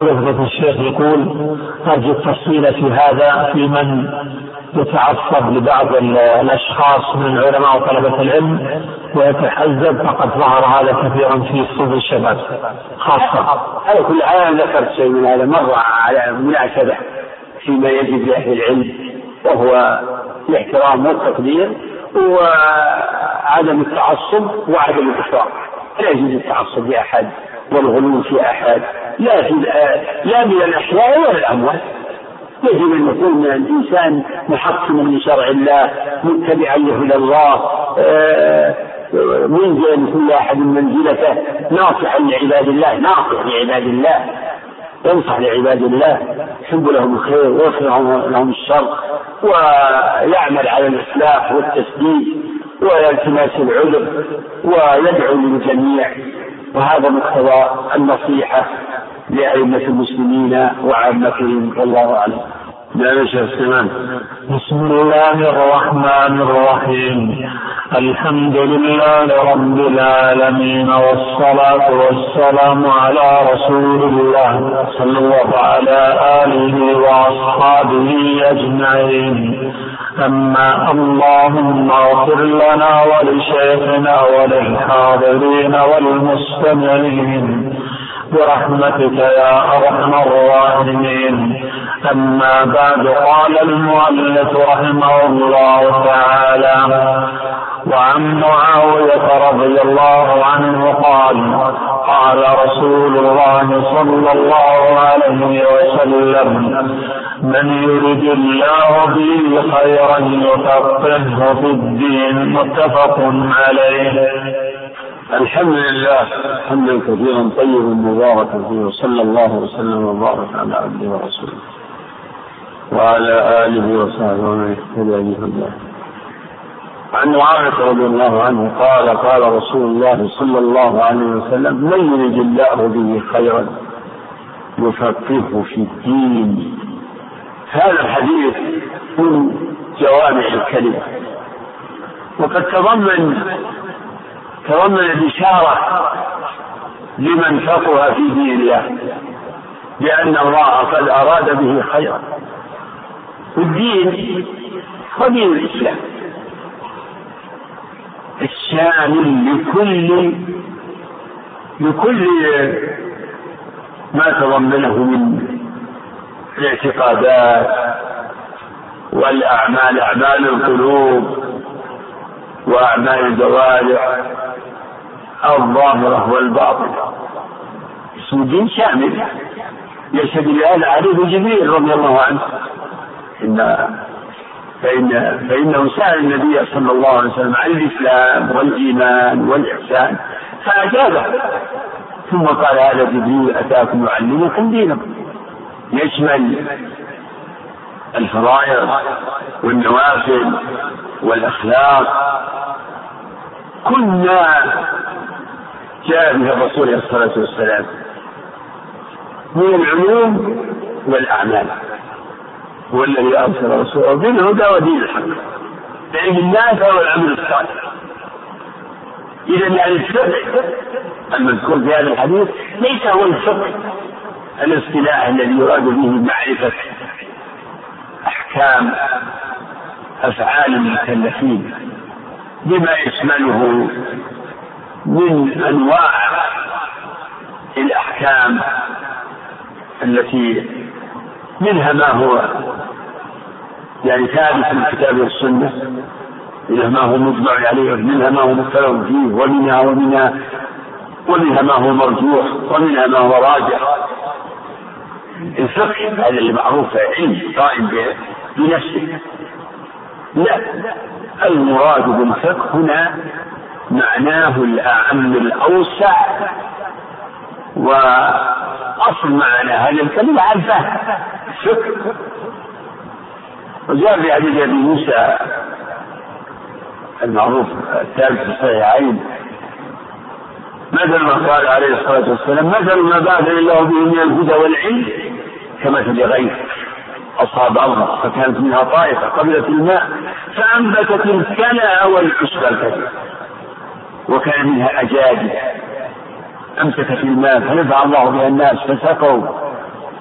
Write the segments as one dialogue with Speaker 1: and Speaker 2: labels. Speaker 1: فضيلة الشيخ يقول أرجو التفصيل في هذا في من يتعصب لبعض الأشخاص من العلماء وطلبة العلم ويتحزب فقد ظهر هذا كثيرا في صدور الشباب
Speaker 2: خاصة على كل حال أنا ذكرت شيء من هذا مرة على مناسبة فيما يجب لأهل العلم وهو الاحترام والتقدير وعدم التعصب وعدم الإفراط لا يجوز التعصب لأحد والغلو في أحد لا في لا من الأحياء ولا الأموات يجب أن يكون الإنسان محكما لشرع الله متبعا لهدى الله آه، منزلا لكل أحد منزلته ناصحا لعباد الله ناصح لعباد الله ينصح لعباد الله يحب لهم الخير ويكره لهم الشر ويعمل على الإصلاح والتسديد والتماس العذر ويدعو للجميع وهذا مقتضى النصيحة لأئمة المسلمين وعامتهم والله أعلم
Speaker 3: بسم الله الرحمن الرحيم الحمد لله رب العالمين والصلاة والسلام على رسول الله صلى الله على آله وأصحابه أجمعين أما اللهم اغفر لنا ولشيخنا وللحاضرين والمستمعين برحمتك يا أرحم الراحمين أما بعد قال المؤلف رحمه الله تعالى وعن معاوية رضي الله عنه قال قال رسول الله صلى الله عليه وسلم من يرد الله به خيرا يفقهه في الدين متفق عليه
Speaker 1: الحمد لله حمدا كثيرا طيبا مباركا فيه وصلى الله وسلم وبارك على عبده ورسوله وعلى اله وصحبه ومن اهتدى الله عن معاويه رضي الله عنه قال قال رسول الله صلى الله عليه وسلم من يرد الله به خيرا يفقهه في الدين هذا الحديث من جوامع الكلمه وقد تضمن تضمن الإشارة لمن فقه في دين الله لأن الله قد أراد به خيرا والدين دين الإسلام الشامل لكل لكل ما تضمنه من الاعتقادات والأعمال أعمال القلوب وأعمال الجوارح الظاهرة والباطنة اسم الدين شامل يشهد علي بن جبريل رضي الله عنه إن فإن فإنه سأل النبي صلى الله عليه وسلم عن الإسلام والإيمان والإحسان فأجابه ثم قال هذا جبريل أتاكم يعلمكم دينكم يشمل الفرائض والنوافل والأخلاق كنا جاء به الرسول عليه الصلاة والسلام من العلوم والأعمال هو الذي أرسل رسوله بالهدى ودين الحق العلم النافع والعمل الصالح إذا يعني الفقه المذكور في هذا الحديث ليس هو الفقه الاصطلاح الذي يراد به معرفة أحكام أفعال المكلفين بما يشمله من أنواع الأحكام التي منها ما هو يعني ثابت في الكتاب والسنة منها ما هو مجمع عليه ومنها ما هو مختلف فيه ومنها ومنها ومنها ما هو مرجوح ومنها ما هو راجح الفقه هذا اللي معروف علم قائم بنفسه لا المراد بالفقه هنا معناه الأعم الأوسع وأصل معنى هذا الكلمة الفهم فهم وجاء في حديث أبي موسى المعروف الثالث في الصحيحين مثل ما قال عليه الصلاة والسلام مثل ما بعث الله به من الهدى والعلم كمثل غيث أصاب أمر فكانت منها طائفة قبلت الماء فأنبتت الكلى والعشب الكثير وكان منها أجادب أمسكت الماء فنفع الله بها الناس فسقوا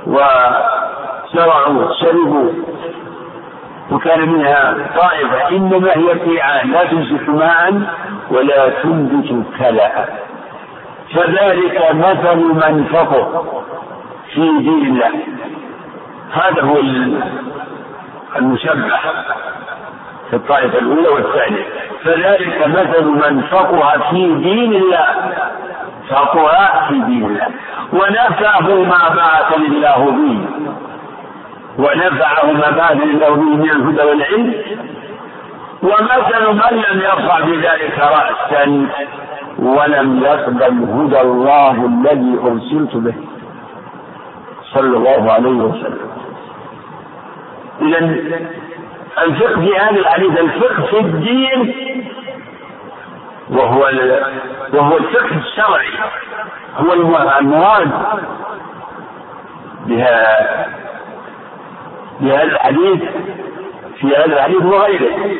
Speaker 1: وزرعوا شربوا وكان منها طائفة إنما هي قيعان لا تمسك ماء ولا تنبت كلأ فذلك مثل من فقه في دين الله هذا هو المشبه في الطائفة الأولى والثانية فذلك مثل من فقه في دين الله فقه في دين الله ونفعه ما بعث الله به ونفعه ما بعث الله به من الهدى والعلم ومثل من لم يرفع بذلك رأسا ولم يقبل هدى الله الذي أرسلت به صلى الله عليه وسلم إذا الفقه في هذا الحديث الفقه في الدين وهو وهو الفقه الشرعي هو المراد بها بهذا الحديث في هذا الحديث وغيره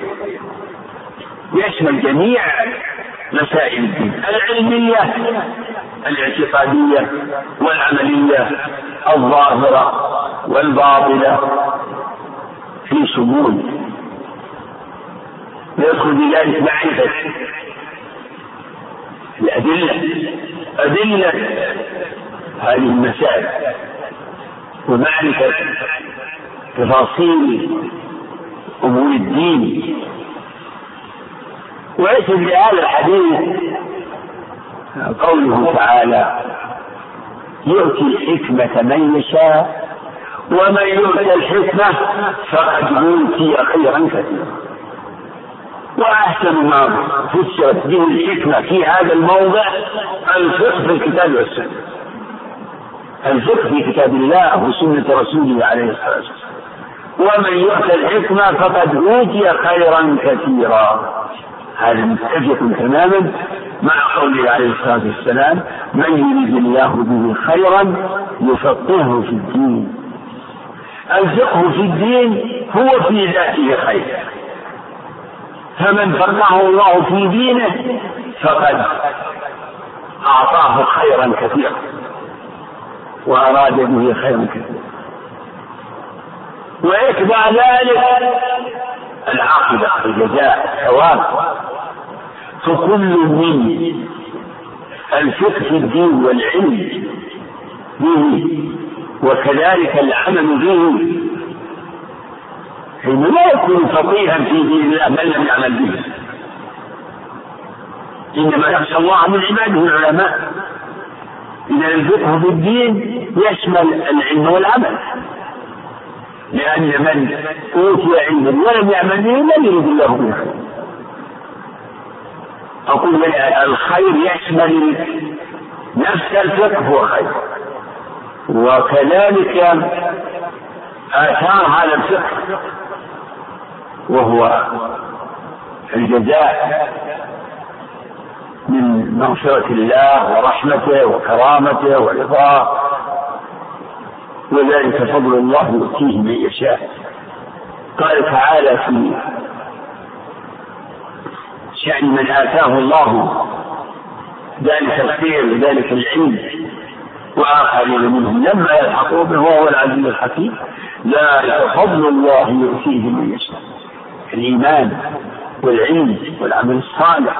Speaker 1: يشمل جميع مسائل الدين العلمية الاعتقادية والعملية الظاهرة والباطلة في سموم ويدخل في ذلك معرفة الأدلة أدلة هذه المسائل ومعرفة تفاصيل أمور الدين وليس لهذا الحديث قوله تعالى يؤتي الحكمة من يشاء ومن يؤت الحكمة فقد أوتي خيرا كثيرا وأحسن ما فسرت به الحكمة في هذا الموضع الفقه في الكتاب والسنة الفقه في كتاب الله وسنة رسوله عليه الصلاة والسلام ومن يؤت الحكمة فقد أوتي خيرا كثيرا هذا متفق تماما مع قوله عليه الصلاة والسلام من يريد الله به خيرا يفقهه في الدين الفقه في الدين هو في ذاته خير فمن فقهه الله في دينه فقد أعطاه خيرا كثيرا وأراد به خيرا كثيرا ويتبع ذلك العاقبة الجزاء الثواب فكل من الفقه في الدين والعلم به وكذلك العمل به حين لا يكون فقيها في دين الله من لم يعمل به إنما يخشى الله من عباده العلماء ان الفقه في الدين يشمل العلم والعمل لأن من أوتي علما ولم يعمل به لم يرد الله به أقول الخير يشمل نفس الفقه هو خير وكذلك آثار هذا الفقه وهو الجزاء من مغفرة الله ورحمته وكرامته ورضاه وذلك فضل الله يؤتيه من يشاء قال تعالى في شأن من آتاه الله ذلك الخير وذلك العلم وآخرين منهم لما يلحقوا به وهو العزيز الحكيم ذلك فضل الله يؤتيه من يشاء الإيمان والعلم والعمل الصالح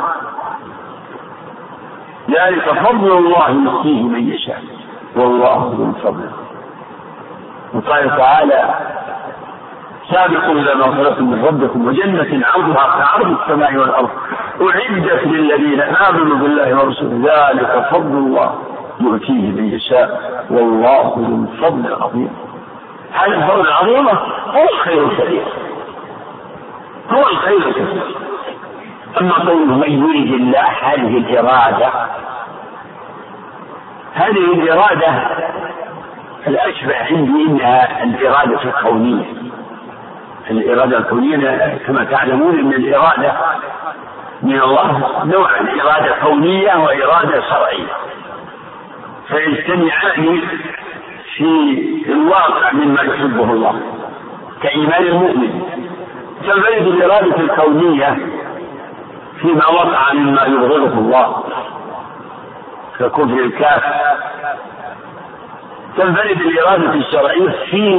Speaker 1: ذلك فضل الله يؤتيه من يشاء والله ذو الفضل وقال تعالى سابقوا إلى مغفرة من ربكم وجنة عرضها كعرض السماء والأرض أعدت للذين آمنوا بالله ورسوله ذلك فضل الله يؤتيه من يشاء والله ذو الفضل العظيم هذا الفضل العظيم هو الخير الكثير هو الخير الكثير أما قوله من يريد الله هذه الإرادة هذه الإرادة الأشبه عندي إنها الإرادة الكونية الإرادة الكونية كما تعلمون أن الإرادة من الله نوعا إرادة كونية وإرادة شرعية فيجتمعان في الواقع مما يحبه الله كإيمان المؤمن تنفرد الإرادة الكونية فيما وقع مما يبغضه الله ككفر الكافر تنفرد الإرادة الشرعية في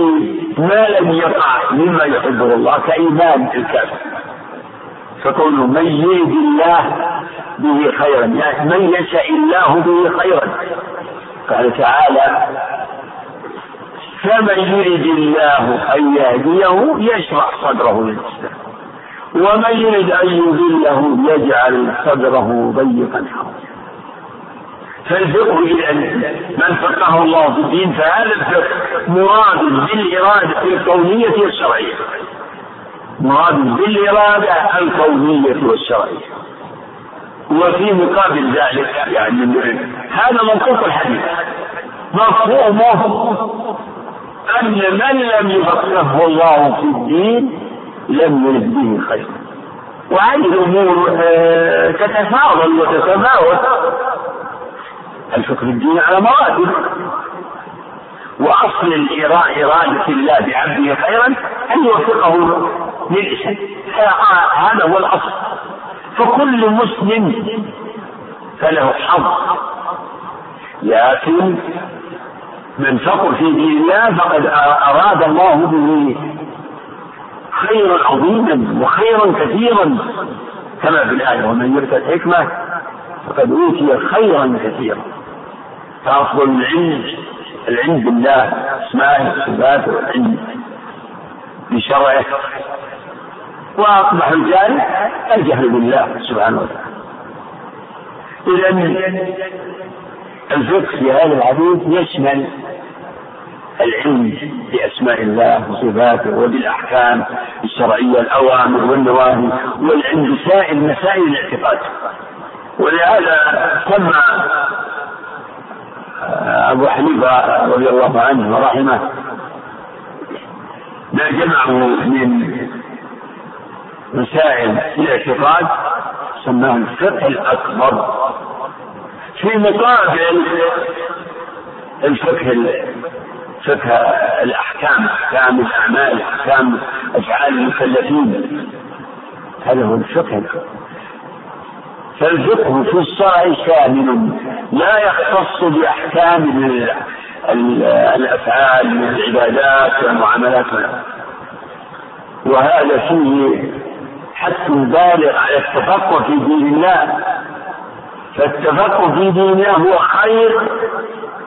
Speaker 1: ما لم يقع مما يحبه الله كإيمان الكافر فقوله من يريد الله به خيرا يعني من يشاء الله به خيرا قال تعالى فمن يرد الله أن يهديه يشرح صدره للإسلام ومن يرد أن يذله يجعل صدره ضيقا حرجا فالفقه من فقه الله في الدين فهذا الفقه مراد بالإرادة الكونية والشرعية مراد بالإرادة الكونية والشرعية وفي مقابل ذلك يعني هذا منطوق الحديث مفهومه أن من لم يفقهه الله في الدين لم يرد به خير وهذه الأمور آه، تتفاضل وتتفاوت الفقه الديني على مراتب وأصل إرادة الله بعبده خيرا أن يوفقه للإسلام هذا هو الأصل فكل مسلم فله حظ لكن من فقر في دين الله فقد أراد الله به خيرا عظيما وخيرا كثيرا كما في الآية ومن يؤتى الحكمة فقد أوتي خيرا كثيرا فأفضل العلم العلم بالله أسمائه وصفاته والعلم بشرعه وأقبح الجهل الجهل بالله سبحانه وتعالى إذا الفقه في هذا الحديث يشمل العلم بأسماء الله وصفاته وبالأحكام الشرعية الأوامر والنواهي والعلم بسائر مسائل الاعتقاد ولهذا سمى أبو حنيفة رضي الله عنه ورحمه ما جمعه من مسائل الاعتقاد سماه الفقه الأكبر في مقابل الفقه فقه الأحكام أحكام الأعمال أحكام أفعال المكلفين هذا هو الفقه فالفقه في الشرع شامل لا يختص بأحكام الأفعال من العبادات والمعاملات وهذا فيه حتى يبالغ على التفقه في دين الله فالتفقه في دين الله هو خير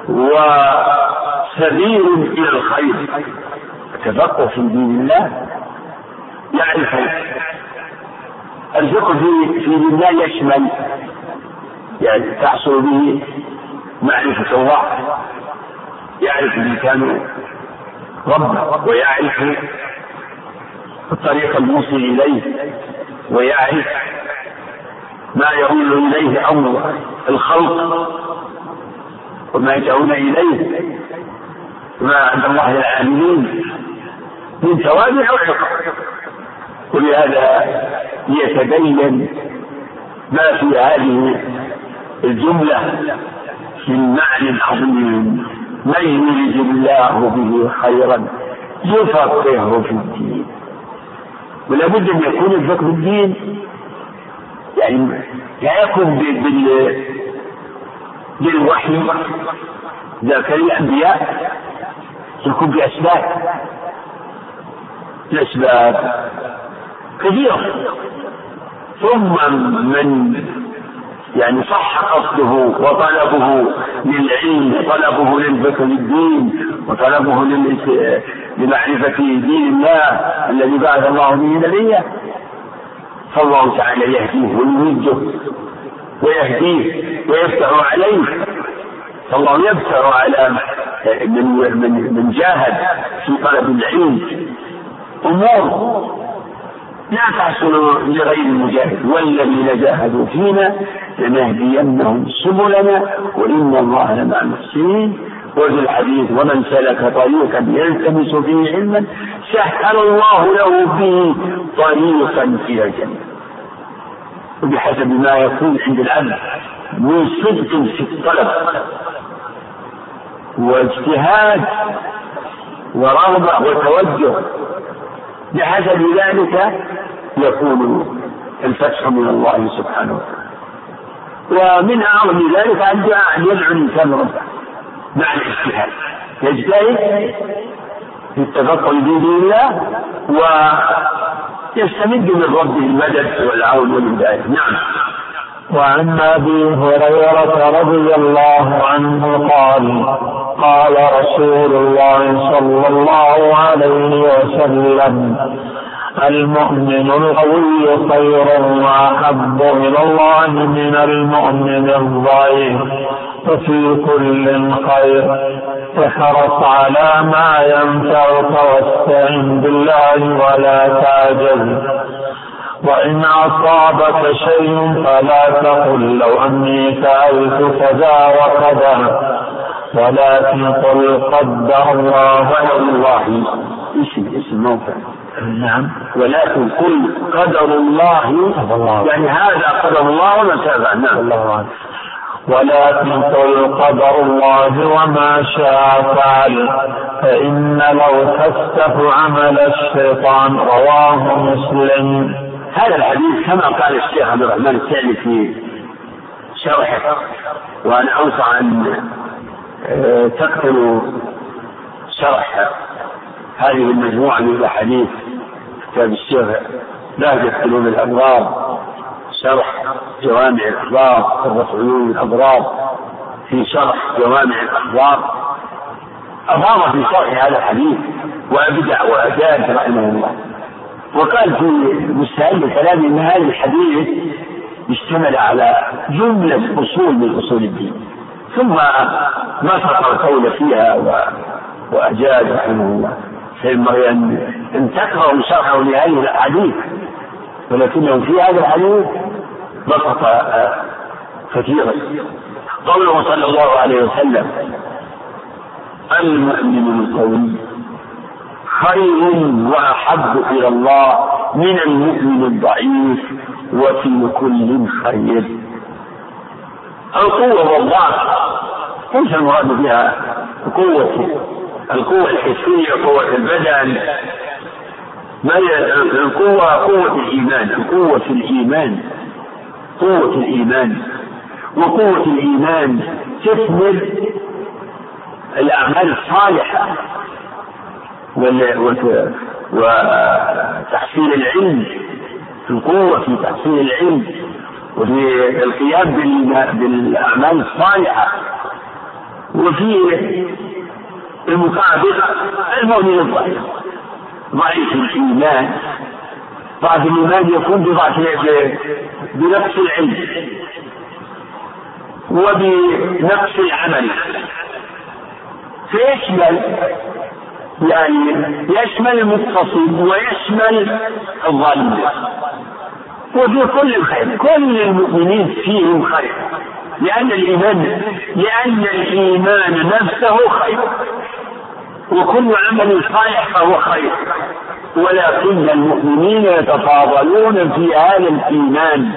Speaker 1: وسبيل إلى الخير التفقه في دين الله يعرف يعني الفقه في في دين الله يشمل يعني تحصل به معرفة الله يعرف الإنسان ربه ويعرف الطريق الموصل إليه ويعرف ما يؤول إليه أمر الخلق وما يدعون إليه ما عند الله العاملين من توابع أو ولهذا يتبين ما في هذه الجملة من معنى عظيم من يريد الله به خيرا يفقهه في الدين ولا بد أن يكون الفقه الدين يعني لا يكون بال بالوحي ذاك الأنبياء يكون بأسباب الأسباب كثيرة ثم من يعني صح قصده وطلبه للعلم طلبه للفقه للدين وطلبه لمعرفة دين الله الذي بعث الله به نبيه فالله تعالى يهديه ويمده ويهديه ويفتح عليه فالله يفتح على من من من جاهد في طلب العلم امور لا تحصل لغير المجاهد والذين جاهدوا فينا لنهدينهم سبلنا وإن الله لمع المحسنين وفي الحديث ومن سلك طريقا يلتمس فيه علما سهل الله له به طريقا إلى الجنة وبحسب ما يكون عند العبد من صدق في الطلب واجتهاد ورغبة وتوجه بحسب ذلك يكون الفتح من الله سبحانه وتعالى ومن أعظم ذلك أن يدعو الإنسان ربه مع الاجتهاد يجتهد في التفقه في دين الله ويستمد من ربه المدد والعون والهداية نعم
Speaker 3: وعن ابي هريره رضي الله عنه قال قال رسول الله صلى الله عليه وسلم المؤمن القوي خير واحب الى الله من المؤمن الضعيف وفي كل خير احرص على ما ينفعك واستعن بالله ولا تعجل وإن أصابك شيء فلا تقل لو أني فعلت كذا وكذا ولكن قل قدر الله والله
Speaker 1: اسم اسم موقع نعم ولكن قل قدر الله يعني هذا قدر الله وما تابع
Speaker 3: نعم الله ولكن قل قدر الله وما شاء فعل فإن لو تفتح عمل الشيطان رواه مسلم
Speaker 1: هذا الحديث كما قال الشيخ عبد الرحمن السعدي في شرحه وانا أوصى أن آه، تقتلوا شرح هذه المجموعة من الأحاديث كتاب الشيخ لهجة علوم الأبرار شرح جوامع الأخبار شرح علوم الأبرار في شرح جوامع الأخبار أضاف في شرح هذا الحديث وأبدع وأجاد رحمه الله وقال في مستهل كلامي ان هذا الحديث اشتمل على جملة أصول من أصول الدين ثم نصر القول فيها و... وأجاد رحمه الله فينبغي أن أن تكرهوا شرحه لهذه الأحاديث ولكنه في هذا الحديث بسط آه، كثيرا قوله صلى الله عليه وسلم المؤمن القوي خير واحب الى الله من المؤمن الضعيف وفي كل خير القوه والضعف ليس المراد بها قوه القوه الحسيه قوه البدن ما هي القوه قوه الايمان قوه الايمان قوه الايمان وقوه الايمان تثمر الاعمال الصالحه وتحصيل العلم في القوة في تحصيل العلم وفي القيام بالأعمال الصالحة وفي المقابل المؤمن الضعيف ضعيف الإيمان ضعف الإيمان يكون بضعف بنقص العلم وبنقص العمل فيشمل يعني يشمل المتصل ويشمل الظالم وفي كل الخير كل المؤمنين فيهم خير لأن الإيمان لأن الإيمان نفسه خير وكل عمل صالح فهو خير ولكن المؤمنين يتفاضلون في هذا الإيمان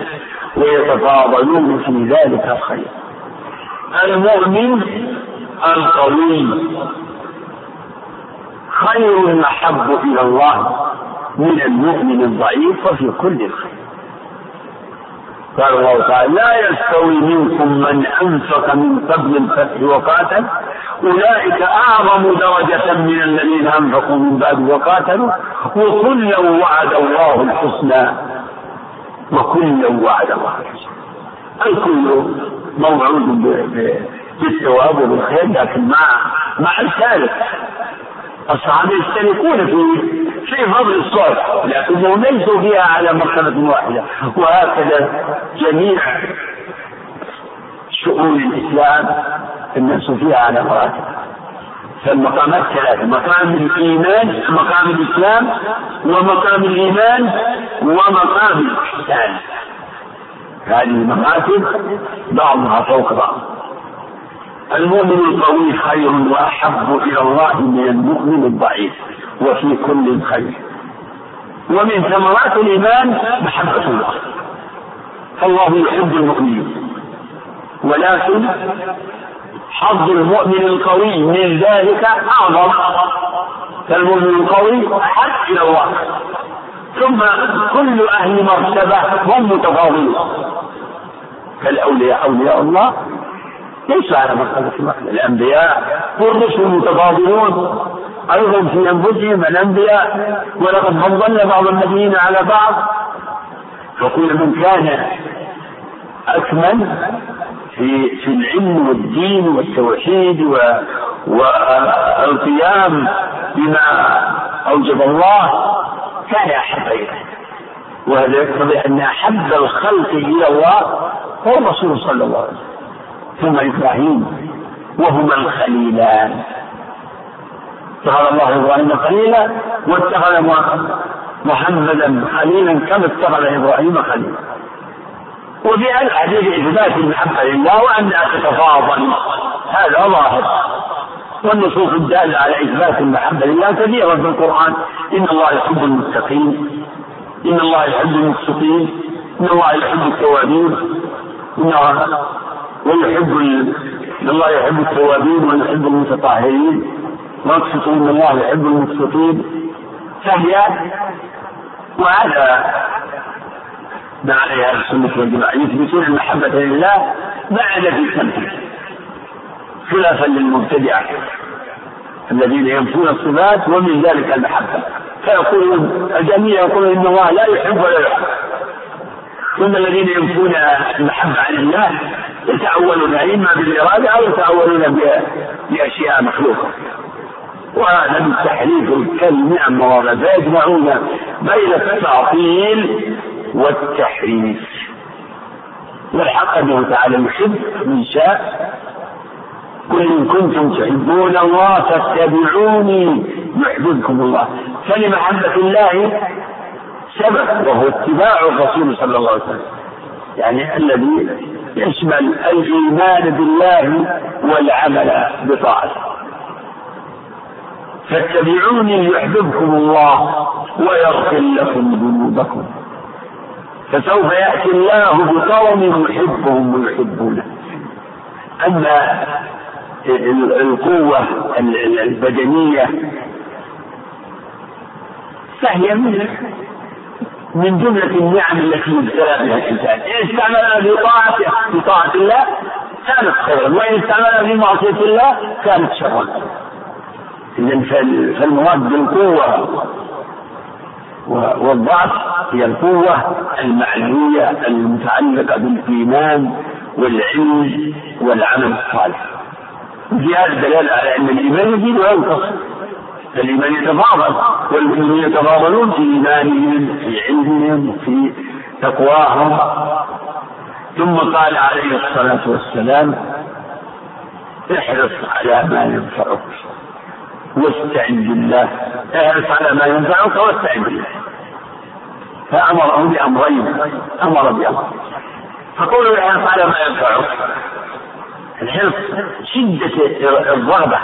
Speaker 1: ويتفاضلون في ذلك الخير المؤمن القوي خير أحب إلى الله من المؤمن الضعيف وفي كل الخير قال الله تعالى لا يستوي منكم من أنفق من قبل الفتح وقاتل أولئك أعظم درجة من الذين أنفقوا من بعد وقاتلوا وكلا وعد الله الحسنى وكلا وعد الله الحسنى الكل موعود بالثواب وبالخير لكن مع مع الثالث الصحابة يشتركون في في فضل الصحبة لكنهم ليسوا فيها على مرتبة واحدة وهكذا جميع شؤون الإسلام الناس فيها على مراتب فالمقامات ثلاثة مقام الإيمان مقام الإسلام ومقام الإيمان ومقام الإحسان هذه المراتب بعضها فوق بعض المؤمن القوي خير واحب الى الله من المؤمن الضعيف وفي كل خير ومن ثمرات الايمان محبه الله فالله يحب المؤمنين ولكن حظ المؤمن القوي من ذلك اعظم فالمؤمن القوي احب الى الله ثم كل اهل مرتبه هم متفاضلون فالاولياء اولياء الله ليس على مرتبة الأنبياء والرسل متفاضلون أيضا في أنفسهم الأنبياء ولقد فضلنا بعض النبيين على بعض فكل من كان أكمل في في العلم والدين والتوحيد و والقيام بما أوجب الله كان أحب إليه وهذا يقتضي أن أحب الخلق إلى الله هو الرسول صلى الله عليه وسلم ثم إبراهيم وهما الخليلان اتخذ الله إبراهيم خليلا واتخذ محمدا خليلا كما اتخذ إبراهيم خليلا وفي الحديث إثبات المحبة لله وأن تتفاضل هذا ظاهر والنصوص الدالة على إثبات المحبة لله كثيرة في القرآن إن الله يحب المتقين إن الله يحب المتقين إن الله يحب التوابين إن ويحب ال... الله يحب التوابين ويحب المتطهرين واقسطوا ان الله يحب المقسطين فهي وهذا ما عليها اهل السنه والجماعه يثبتون المحبه لله بعد في التمثيل خلافا للمبتدعه الذين ينفون الصفات ومن ذلك المحبه فيقولون الجميع يقولون ان الله لا يحب ولا يحب ثم الذين ينفون المحبه عن الله يتأولون إما بالإرادة أو يتأولون بأشياء مخلوقة وهذا من تحريف الكلم عن مواضع فيجمعون بين التعطيل والتحريف والحق أنه تعالى يحب من شاء قل إن كنتم تحبون الله فاتبعوني يحببكم الله فلمحبة الله سبب وهو اتباع الرسول صلى الله عليه وسلم يعني الذي يشمل الايمان بالله والعمل بطاعته فاتبعوني يحببكم الله ويغفر لكم ذنوبكم فسوف ياتي الله بقوم يحبهم ويحبونه اما القوه البدنيه فهي منه من جملة النعم التي يبتلى بها الإنسان، إن استعملها في طاعته في طاعة الله كانت خيرا، وإن استعملها في معصية الله كانت شرا. إذا فالمراد بالقوة والضعف هي القوة المعنوية المتعلقة بالإيمان والعلم والعمل الصالح. وفي هذا الدلالة على أن الإيمان يزيد وينقص فالإيمان يتفاضل والمسلمون يتفاضلون في إيمانهم في علمهم في تقواهم ثم قال عليه الصلاة والسلام احرص على ما ينفعك واستعن بالله احرص على ما ينفعك واستعن بالله فأمرهم بأمرين أمر بأمر فقوله احرص على ما ينفعك الحرص شدة الرغبة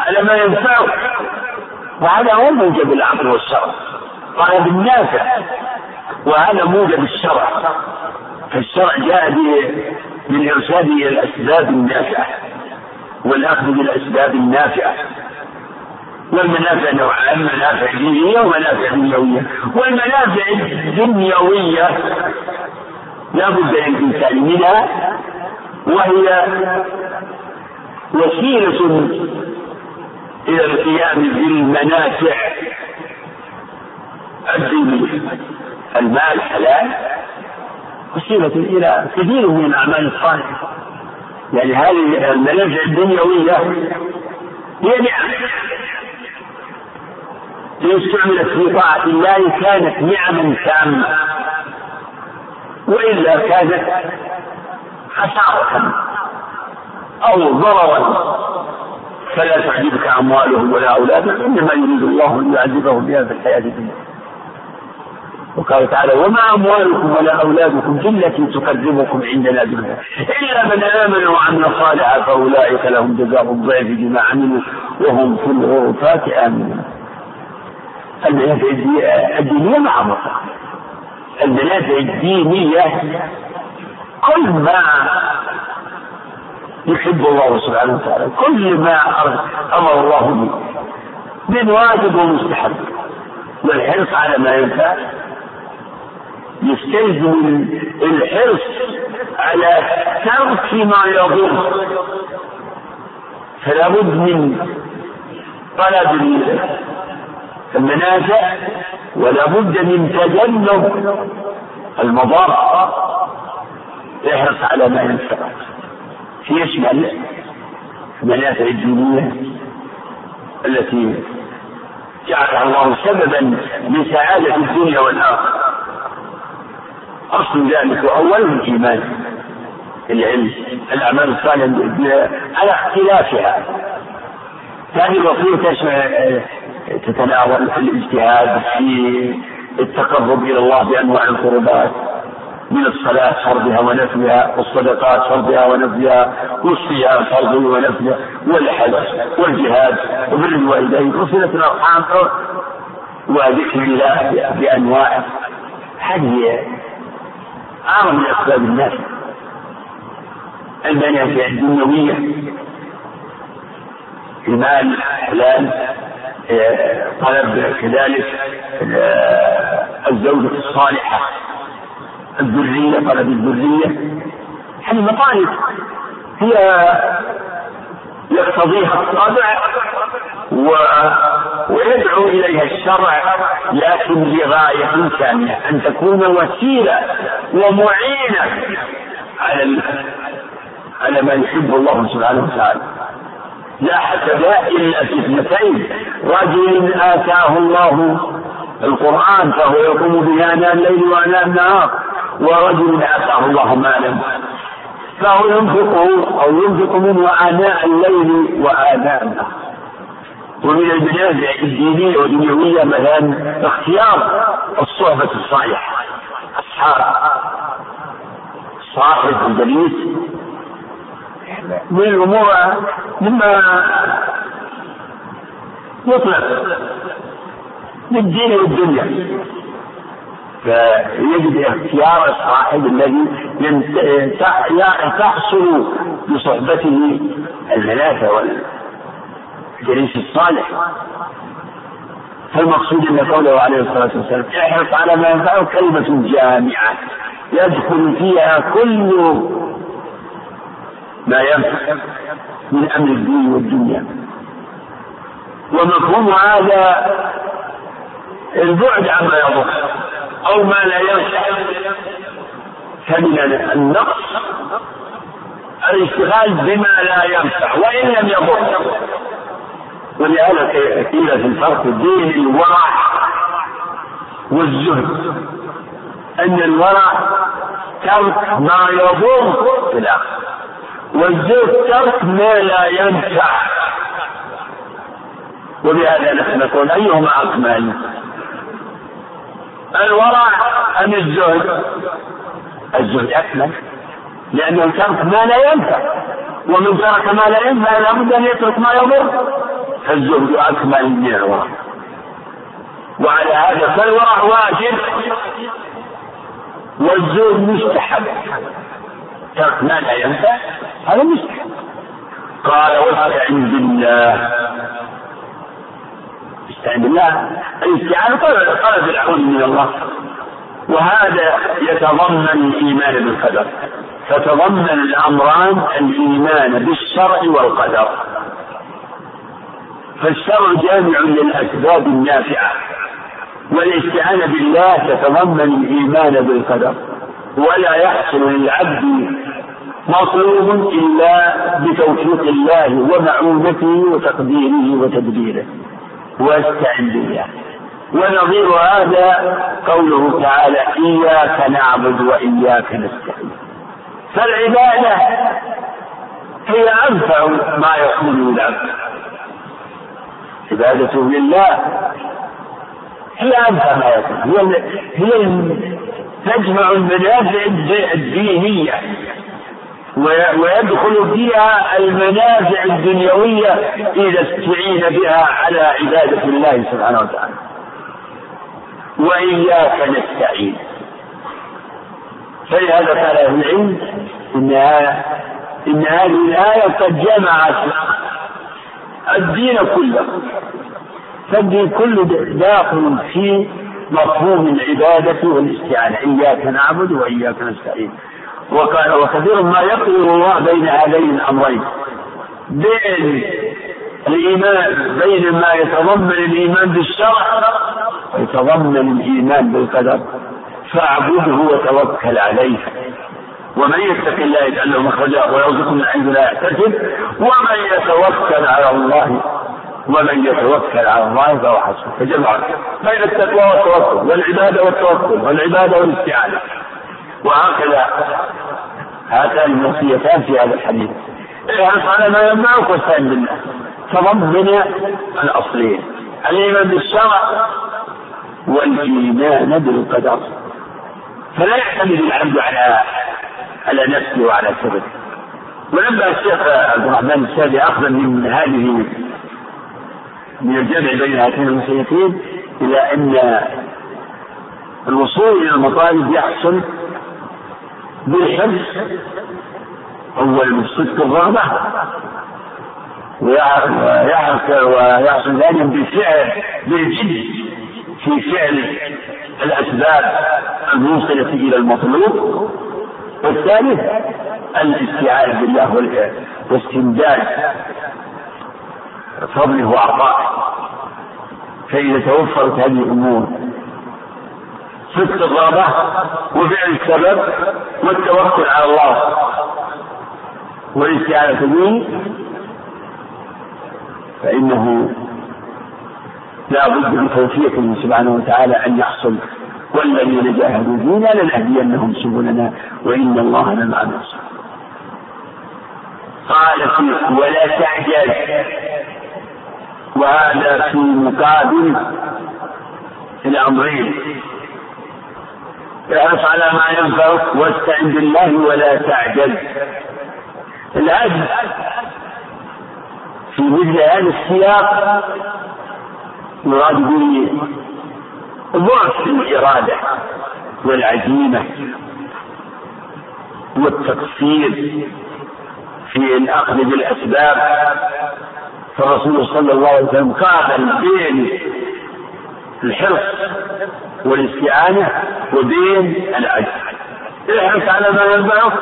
Speaker 1: على ما ينفعه وهذا هو موجب العقل والشرع وهذا بالنافع وهذا موجب الشرع فالشرع جاء بالإرشاد إلى الأسباب النافعة والأخذ بالأسباب النافعة والمنافع نوعان منافع دينية ومنافع دنيوية والمنافع الدنيوية لا بد للإنسان منها وهي وسيلة إلى القيام بالمنافع الدينية المال حلال وسيلة إلى كثير من الأعمال الصالحة يعني هذه المنافع الدنيوية هي نعم إن استعملت في طاعة الله كانت نعما تامة وإلا كانت خسارة أو ضررا فلا تعجبك أموالهم ولا أولادهم إنما يريد الله أن يعذبهم بها في الحياة الدنيا وقال تعالى وما أموالكم ولا أولادكم التي تقدمكم عندنا دنيا إلا من آمن وعمل صالحا فأولئك لهم جزاء الضعف بما عملوا وهم في الغرفات آمنون الدينية معروفة المنافع الدينية كل ما يحب الله سبحانه وتعالى كل ما أمر الله به من واجب ومستحب والحرص على ما ينفع يستلزم الحرص على ترك ما يضر فلا بد من طلب المنافع ولا بد من تجنب المضار احرص على ما ينفعك يشمل المنافع الدينية التي جعلها الله سببا لسعادة الدنيا والآخرة أصل ذلك وأوله الإيمان العلم الأعمال الصالحة على اختلافها هذه الوصية تتناول الاجتهاد في التقرب إلى الله بأنواع القربات من الصلاة فرضها ونفلها والصدقات فرضها ونفلها والصيام فرضه ونفلها والحج والجهاد وبر الوالدين وصلة الأرحام وذكر الله بأنواعه هذه أعظم من أسباب الناس المنافع الدنيوية المال الحلال طلب كذلك آه، الزوجة الصالحة الذرية طلب الذرية هذه مطالب هي يقتضيها الطبع و... ويدعو إليها الشرع لكن لغاية ثانية أن تكون وسيلة ومعينة على ال... على ما يحب الله سبحانه وتعالى لا حسد إلا في اثنتين رجل آتاه الله القرآن فهو يقوم به آناء الليل وآناء النهار ورجل آتاه الله مالا فهو ينفقه أو ينفق منه آناء الليل وآناء النهار ومن المنازع الدينية والدنيوية مثلا اختيار الصحبة الصالحة أصحاب صاحب الجليس من الأمور مما يطلب للدين والدنيا فيجب اختيار الصاحب الذي تحصل بصحبته الملاذة والجليس الصالح فالمقصود ان قوله عليه الصلاه والسلام احرص على ما ينفعه كلمه جامعه يدخل فيها كل ما ينفع من امر الدين والدنيا ومفهوم هذا البعد عما يضر أو ما لا ينفع فمن النقص الاشتغال بما لا ينفع وإن لم يضر ولهذا قيل في الفرق بين الورع والزهد أن الورع ترك ما يضر في والزهد ترك ما لا ينفع وبهذا نحن نقول أيهما أكمل الورع أم الزهد؟ الزهد أكمل لأنه ترك ما لا ينفع ومن ترك ما لا ينفع لابد أن يترك ما يضر فالزهد أكمل من الورع وعلى هذا فالورع واجب والزهد مستحب ترك ما لا ينفع هذا مستحب قال واستعن بالله يعني بالله الاستعانة طلب العون من الله وهذا يتضمن الإيمان بالقدر فتضمن الأمران الإيمان بالشرع والقدر فالشرع جامع للأسباب النافعة والاستعانة بالله تتضمن الإيمان بالقدر ولا يحصل للعبد مطلوب إلا بتوفيق الله ومعونته وتقديره وتدبيره واستعن بالله ونظير هذا قوله تعالى إياك نعبد وإياك نستعين فالعبادة هي أنفع ما يكون للعبد عبادة لله هي أنفع ما يكون هي هي تجمع المنافع الدينية ويدخل فيها المنافع الدنيوية إذا استعين بها على عبادة الله سبحانه وتعالى وإياك نستعين فلهذا قال أهل العلم إن إن هذه الآية قد جمعت الدين كله فالدين كله داخل في مفهوم العبادة والاستعانة إياك نعبد وإياك نستعين وكثير ما يقدر الله بين هذين الأمرين بين الإيمان بين ما يتضمن الإيمان بالشرع ويتضمن الإيمان بالقدر فاعبده وتوكل عليه ومن يتق الله يجعل له مخرجا ويرزقه من حيث لا يحتسب ومن يتوكل على الله ومن يتوكل على الله فهو حسبه فجمع بين التقوى والتوكل والعباده والتوكل والعباده والاستعانه وهكذا هاتان الوصيتان في هذا الحديث احرص إيه، على ما ينفعك واستعن بالله فضمن الاصلين الايمان بالشرع والايمان بالقدر فلا يعتمد العبد على على نفسه وعلى سببه ولما الشيخ عبد الرحمن السادي اخذ من هذه من الجمع بين هاتين الوصيتين الى ان الوصول الى المطالب يحصل بالحرص أولا الصدق الرغبة ويعرف ويحصل ذلك بالفعل بالجد في فعل الأسباب الموصلة إلى المطلوب والثالث الاستعاذة بالله واستمداد فضله وعطائه فإذا توفرت هذه الأمور في استغرابة وفعل السبب والتوكل على الله والاستعانة به فإنه لا بد من توفيقه سبحانه وتعالى أن يحصل والذين جاهدوا فينا لنهدينهم سبلنا وإن الله لمع المحسنين قال ولا تعجل وهذا في مقابل الأمرين على ما ينفعك واستعن بالله ولا تعجل العجل في مثل هذا السياق مراد به ضعف الإرادة والعزيمة والتقصير في الأخذ بالأسباب فالرسول صلى الله عليه وسلم قابل بين الحرص والاستعانة وبين العجز احرص على ما ينفعك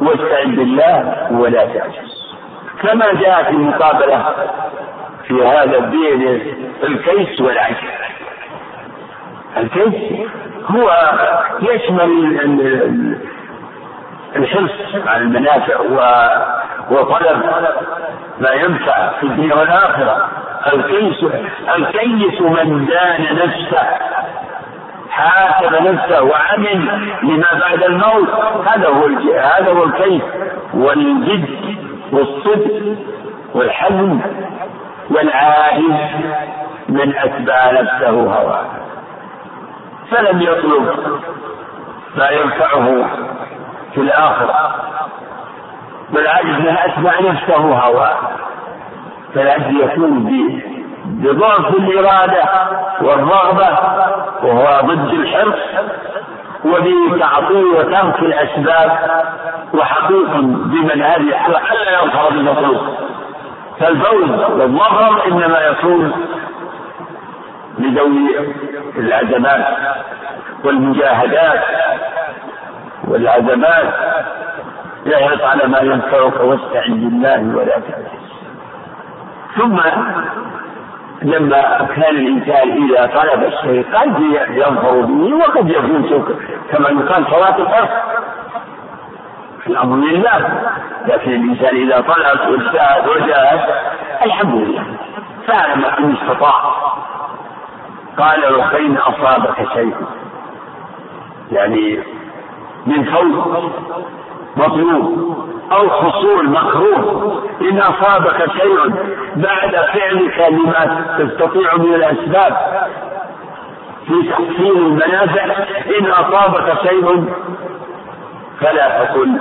Speaker 1: واستعن بالله ولا تعجز كما جاء في المقابلة في هذا الدين الكيس والعجز الكيس هو يشمل الحرص على المنافع وطلب ما ينفع في الدنيا والآخرة الكيس الكيس من دان نفسه حاسب نفسه وعمل لما بعد الموت هذا هو هذا هو الكيف والجد والصدق والحزم والعاجز من أتبع نفسه هواه فلم يطلب ما ينفعه في الآخرة بل عجز من أتبع نفسه هواه فالعجز يكون بضعف الإرادة والرغبة وهو ضد الحرص وبتعطيل وترك الأسباب وحقيق بمن هذه الحالة ألا يظهر بالمطلوب فالبول والظفر إنما يكون لذوي الأزمات والمجاهدات والعزمات احرص على ما ينفعك واستعن بالله ولا تعجز ثم لما كان الإنسان إذا طلب الشيء قد ينفر به وقد يكون كما يقال صلاة الفرق الأمر لله لكن الإنسان إذا طلب واجتهد وجاهد الحمد لله فعل ما إن استطاع قال لو وخين أصابك شيء يعني من فوق مطلوب أو حصول مكروه إن أصابك شيء بعد فعلك لما تستطيع من الأسباب في تحصيل المنافع إن أصابك شيء فلا تقل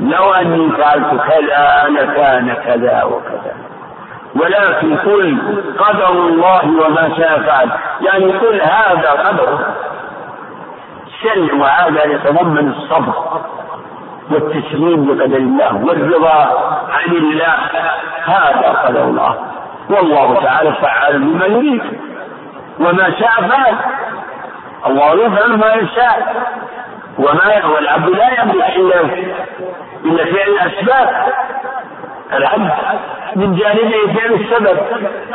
Speaker 1: لو أني فعلت كذا لكان كذا وكذا ولكن قل قدر الله وما شاء فعل يعني قل هذا قدر الشرع وهذا يتضمن الصبر والتسليم لقدر الله والرضا عن الله هذا قدر الله والله تعالى فعال لما يريد وما شاء فعل الله يفعل ما يشاء وما والعبد لا يملك الا الا فعل الاسباب العبد من جانبه فعل السبب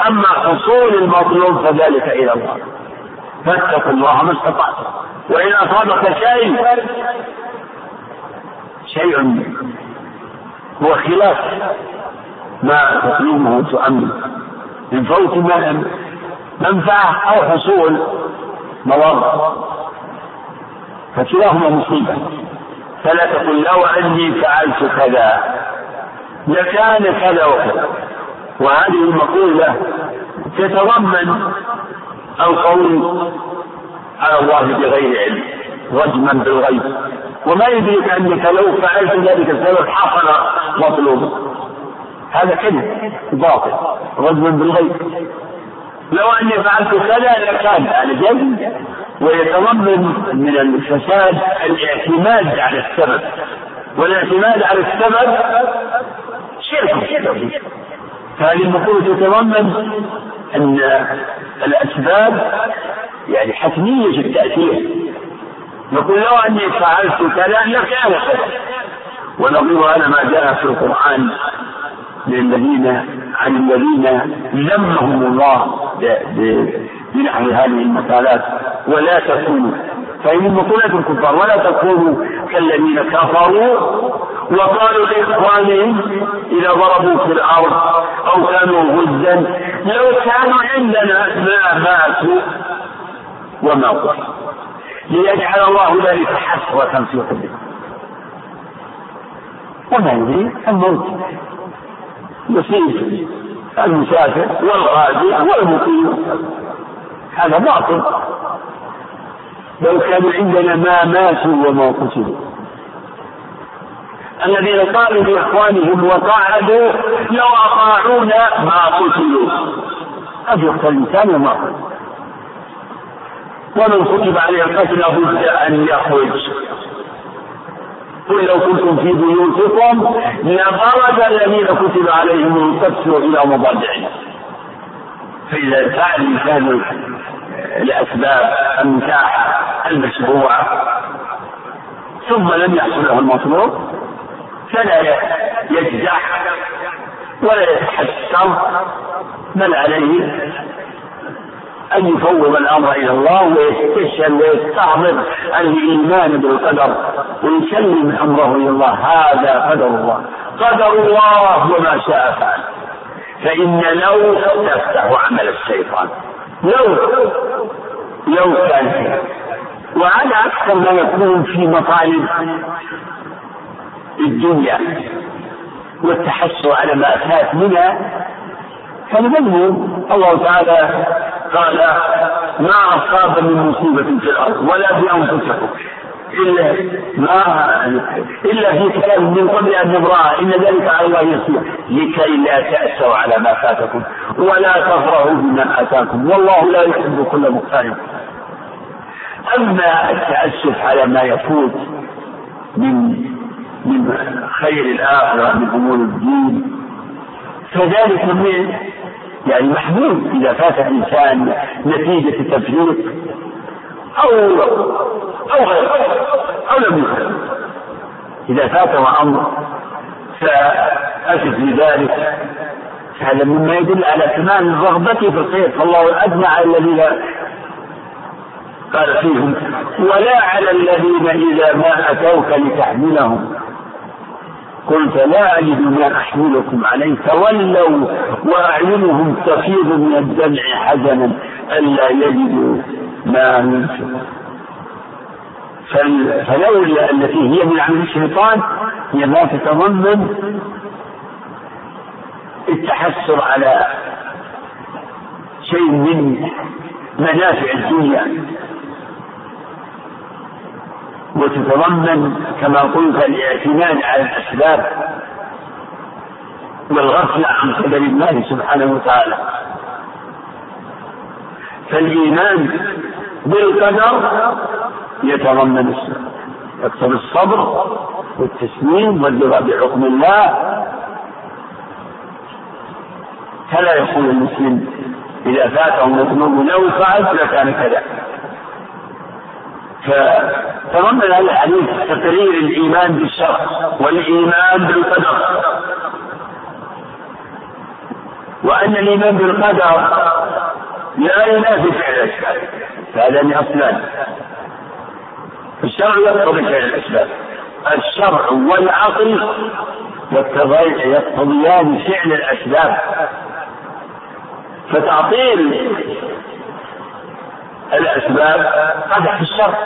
Speaker 1: اما حصول المطلوب فذلك الى الله فاتقوا الله ما استطعتم وان اصابك شيء شيء هو خلاف ما تقيمه تؤمن من فوت منفعة أو حصول مضرة فكلاهما مصيبة فلا تقل لو أني فعلت كذا لكان كذا وكذا وهذه المقولة تتضمن القول على الله بغير علم رجما بالغيب وما يدريك أنك لو فعلت ذلك السبب حصل مطلوبك هذا كذب باطل رجل بالغيب لو اني فعلت كذا لكان على جنب ويتضمن من الفساد الاعتماد على السبب والاعتماد على السبب شرك فهذه المقولة تتضمن أن الأسباب يعني حتمية التأثير نقول لو أني فعلت كذا لكان كذا ونظير هذا ما جاء في القرآن للذين عن الذين ذمهم الله بنحو هذه المقالات ولا تكونوا فهي من الكفار ولا تكونوا كالذين كفروا وقالوا لإخوانهم إذا ضربوا في الأرض أو كانوا غزا لو كانوا عندنا ما ماتوا وما قتلوا ليجعل الله ذلك حسرة في قلبه وما يدري الموت يصيب المسافر والغازي والمقيم هذا باطل لو كان عندنا ما ماتوا وما قتلوا الذين قالوا لاخوانهم وقعدوا لو اطاعونا ما قتلوا قد يقتل الانسان وما قتلوا ومن كتب عليه القتل لابد أن يخرج قل لو كنتم في بيوتكم لبرز الذين كتب عليهم القتل إلى مضاجعهم فإذا فعل الإنسان لأسباب المتاحة المشروعة ثم لم يحصل له المطلوب فلا يجزع ولا يتحسر بل عليه أن يفوض الأمر إلى الله ويستشهد ويستعرض الإيمان بالقدر ويسلم أمره إلى الله هذا قدر الله قدر الله وما شاء فعل فإن لو تفتح عمل الشيطان لو لو كان وعلى أكثر ما يكون في مطالب الدنيا والتحصل على ما فات منها فالمذموم الله تعالى قال ما أصاب من مصيبة في الأرض ولا في أنفسكم إلا ما يعني، إلا في كلام من قبل أن نبرأها إن ذلك على الله يسير لكي لا تأسوا على ما فاتكم ولا تفرحوا بما آتاكم والله لا يحب كل مختار أما التأسف على ما يفوت من من خير الآخرة من أمور الدين فذلك من يعني محمود إذا فات إنسان نتيجة التفريق أو أو غيره أو لم يفرط إذا فاته أمر فأسف لذلك هذا مما يدل على كمال رغبته في الخير فالله أدنى على الذين قال فيهم ولا على الذين إذا ما أتوك لتحملهم قلت لا أجد ما أحملكم عليه تولوا وأعينهم تفيض من الدمع حزنا ألا يجدوا ما ينفقون فلولا التي هي من عمل الشيطان هي لا تتضمن التحسر على شيء من منافع الدنيا وتتضمن كما قلت الاعتماد على الأسباب والغفلة عن قدر الله سبحانه وتعالى فالإيمان بالقدر يتضمن يكتب الصبر والتسليم والرضا بحكم الله فلا يقول المسلم إذا فاته مذنوب لو فعلت لكان كذا فتضمن هذا الحديث تقرير الايمان بالشرع والايمان بالقدر وان الايمان بالقدر لا ينافي فعل الاسباب فهذان اصلان الشرع يقتضي فعل الاسباب الشرع والعقل يقتضيان فعل الاسباب فتعطيل الأسباب قدح في الشرع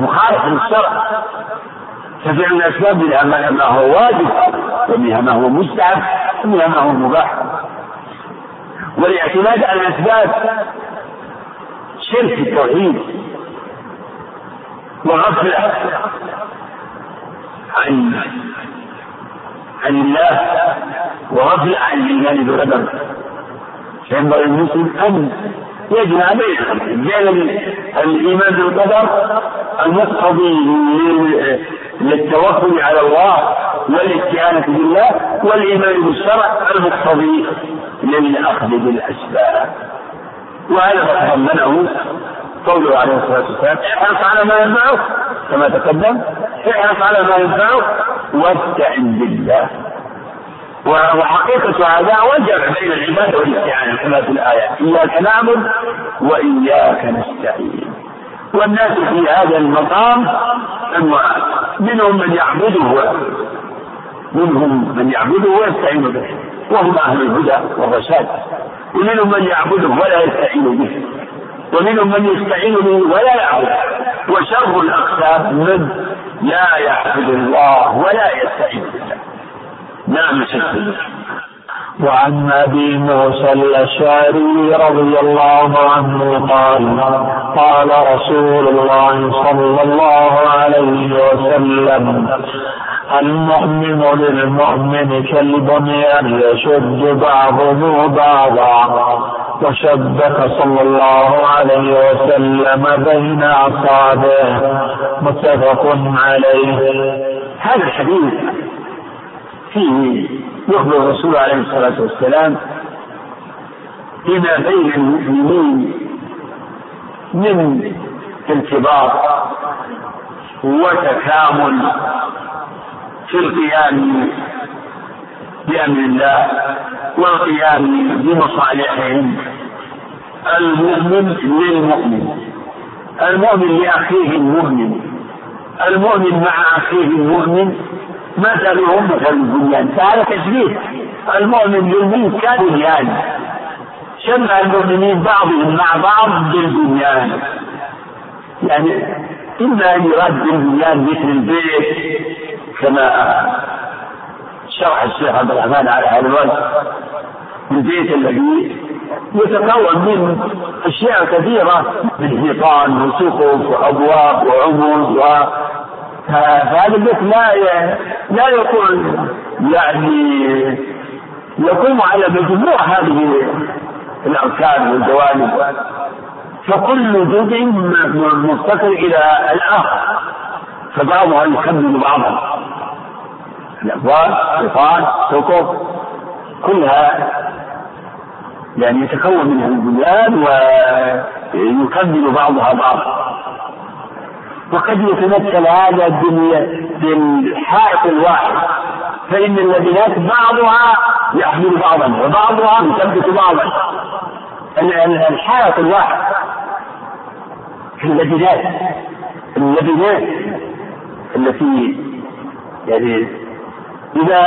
Speaker 1: مخالف للشرع ففعل الأسباب منها ما هو واجب ومنها ما هو مستحب ومنها ما هو مباح والاعتماد على الأسباب شرك التوحيد وغفلة عن عن الله وغفلة عن الإيمان بالقدر فينبغي المسلم أن يجمع بين الايمان بالقدر المقتضي للتوكل على الله والاستعانة بالله والإيمان بالشرع المقتضي للأخذ بالأسباب وهذا ما تضمنه قوله عليه الصلاة والسلام احرص على ما ينفعك كما تقدم احرص على ما ينفعك واستعن بالله وحقيقة هذا وجب بين العبادة والاستعانة كما في الآية إياك نعبد وإياك نستعين والناس في هذا المقام أنواع منهم من يعبده منهم من يعبده ويستعين به وهم أهل الهدى والرشاد ومنهم من يعبده ولا يستعين به ومنهم من يستعين به ولا يعبده وشر الأقسام من لا يعبد الله ولا يستعين بالله
Speaker 4: نعم وعن ابي موسى الاشعري رضي الله عنه قال قال رسول الله صلى الله عليه وسلم المؤمن للمؤمن كالبنيان يعني يشد بعضه بعضا وشبك صلى الله عليه وسلم بين اصابعه متفق عليه
Speaker 1: هذا الحديث فيه يخبر الرسول عليه الصلاة والسلام بما بين المؤمنين من ارتباط وتكامل في القيام بأمر الله والقيام بمصالحهم المؤمن للمؤمن المؤمن لأخيه المؤمن المؤمن مع أخيه المؤمن ما مثلهم مثل البنيان فهذا تشبيه المؤمن بالمؤمن كالبنيان يعني. شبه المؤمنين بعضهم مع بعض بالبنيان يعني إما أن يراد بالبنيان مثل البيت كما شرح الشيخ عبد الرحمن على هذا الوجه البيت الذي يتكون من أشياء كثيرة من حيطان وسقف وأبواب وعمود فهذا البيت لا لا يكون يعني يقوم على مجموع هذه الأركان والجوانب فكل جزء مفتقر إلى الآخر فبعضها يكمل بعضها الأبواب قطان سقف كلها يعني يتكون منها البلاد ويكمل بعضها بعضا وقد يتمثل هذا بالحائط الواحد فإن اللبنات بعضها يحمل بعضا وبعضها يثبت بعضا الحائط الواحد في اللبنات اللبنات التي يعني إذا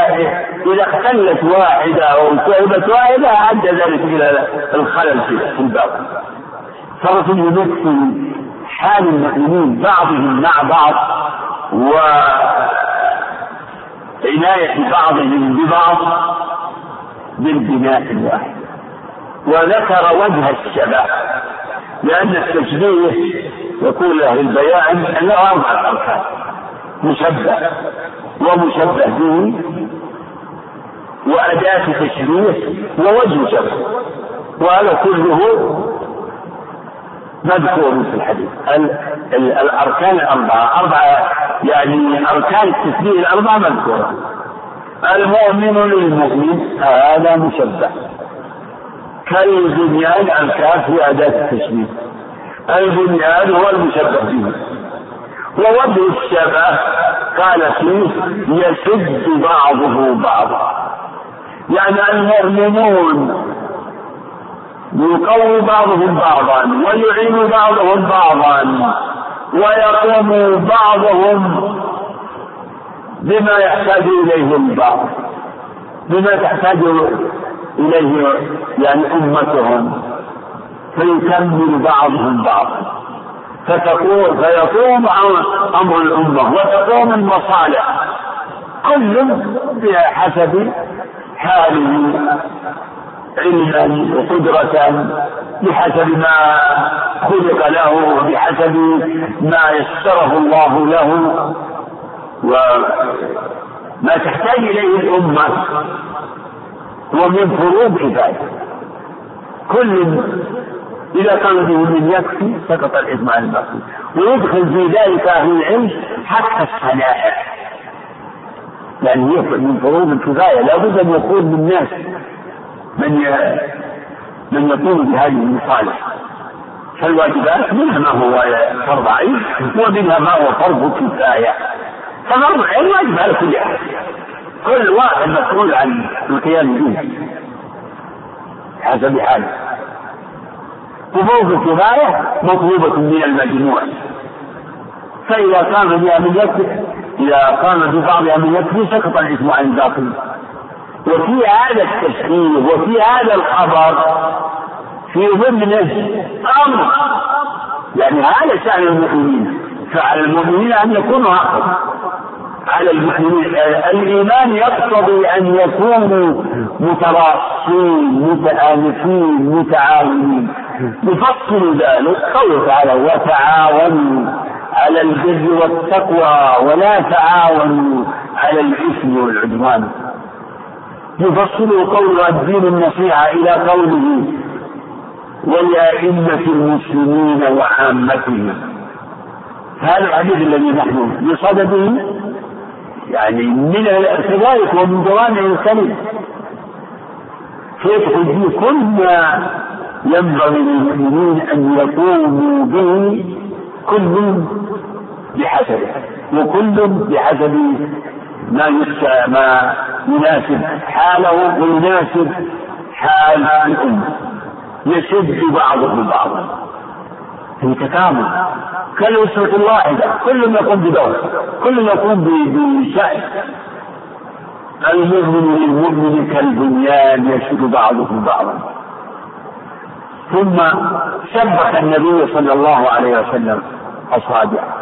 Speaker 1: إذا اختلت واحدة أو التهبت واحدة أدى ذلك إلى الخلل في الباب. صارت فيه حال المؤمنين بعضهم مع بعض وعناية بعضهم ببعض بالبناء الواحد وذكر وجه الشباب لأن التشبيه يقول له البيان أنه أربعة أركان مشبه ومشبه به وأداة تشبيه ووجه شبه وهذا كله مذكور في الحديث الاركان الاربعه اربعه يعني اركان التسبيح الاربعه مذكوره المؤمن للمؤمن هذا مشبه كالبنيان الكاف في اداه التشبيه البنيان هو المشبه به ووجه الشبه قال فيه يشد بعضه بعضا يعني المؤمنون يقوي بعضهم بعضا ويعين بعضهم بعضا ويقوم بعضهم بما يحتاج إليه البعض بما تحتاج إليه يعني أمتهم فيكمل بعضهم بعضا فتقوم فيقوم أمر الأمة وتقوم المصالح كل بحسب حاله علما وقدرة بحسب ما خلق له وبحسب ما يسره الله له وما تحتاج إليه الأمة هو من فروض عباده كل إلى قلبه من يكفي سقط الإثم عن الباقي ويدخل في ذلك أهل العلم حق الصلاح يعني من فروض الكفاية لابد أن يكون للناس من من يقوم بهذه المصالح فالواجبات منها ما هو فرض عين ومنها ما هو فرض كفاية ففرض العلم واجب على كل أحد كل واحد مسؤول عن القيام به حسب حاله وفوق الكفاية مطلوبة من المجموع فإذا قام بها من يكفي إذا قام ببعضها من يكفي سقط الإثم عن الباقي وفي هذا التفسير وفي هذا الخبر في ضمنه أمر يعني هذا شأن المؤمنين فعلى المؤمنين أن يكونوا عقل على المؤمنين الإيمان يقتضي أن يكونوا متراصين متانفين متعاونين يفصل ذلك قوله تعالى وتعاونوا على البر والتقوى ولا تعاونوا على الإثم والعدوان يفصل قول الدين النصيحة إلى قوله ولأئمة المسلمين وعامتهم هذا الحديث الذي نحن بصدده يعني من كذلك ومن جوامع الكلم كيف تجي كل ما ينبغي للمؤمنين أن يقوموا به كل بحسبه وكل بحسب ما ما يناسب حاله ويناسب حال الأمة يشد بعضهم بعضا في تكامل كالأسرة الواحدة كل يقوم بدور كل يقوم بشأن المؤمن للمؤمن كالبنيان يشد بعضهم بعضا ثم شبك النبي صلى الله عليه وسلم أصابعه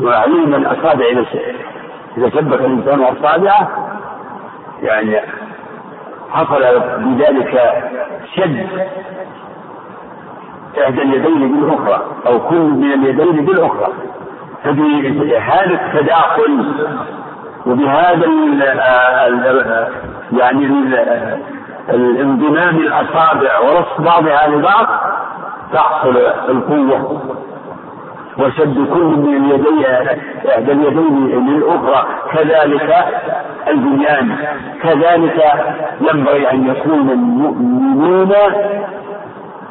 Speaker 1: وعلم الأصابع إلى إذا شبك الإنسان أصابعه يعني حصل بذلك شد إحدى اليدين بالأخرى أو كل من اليدين بالأخرى فبهذا التداخل وبهذا يعني الانضمام الأصابع ورص بعضها لبعض تحصل القوة وشد كل من اليدين إحدى اليدين للأخرى كذلك البنيان كذلك ينبغي أن يكون المؤمنون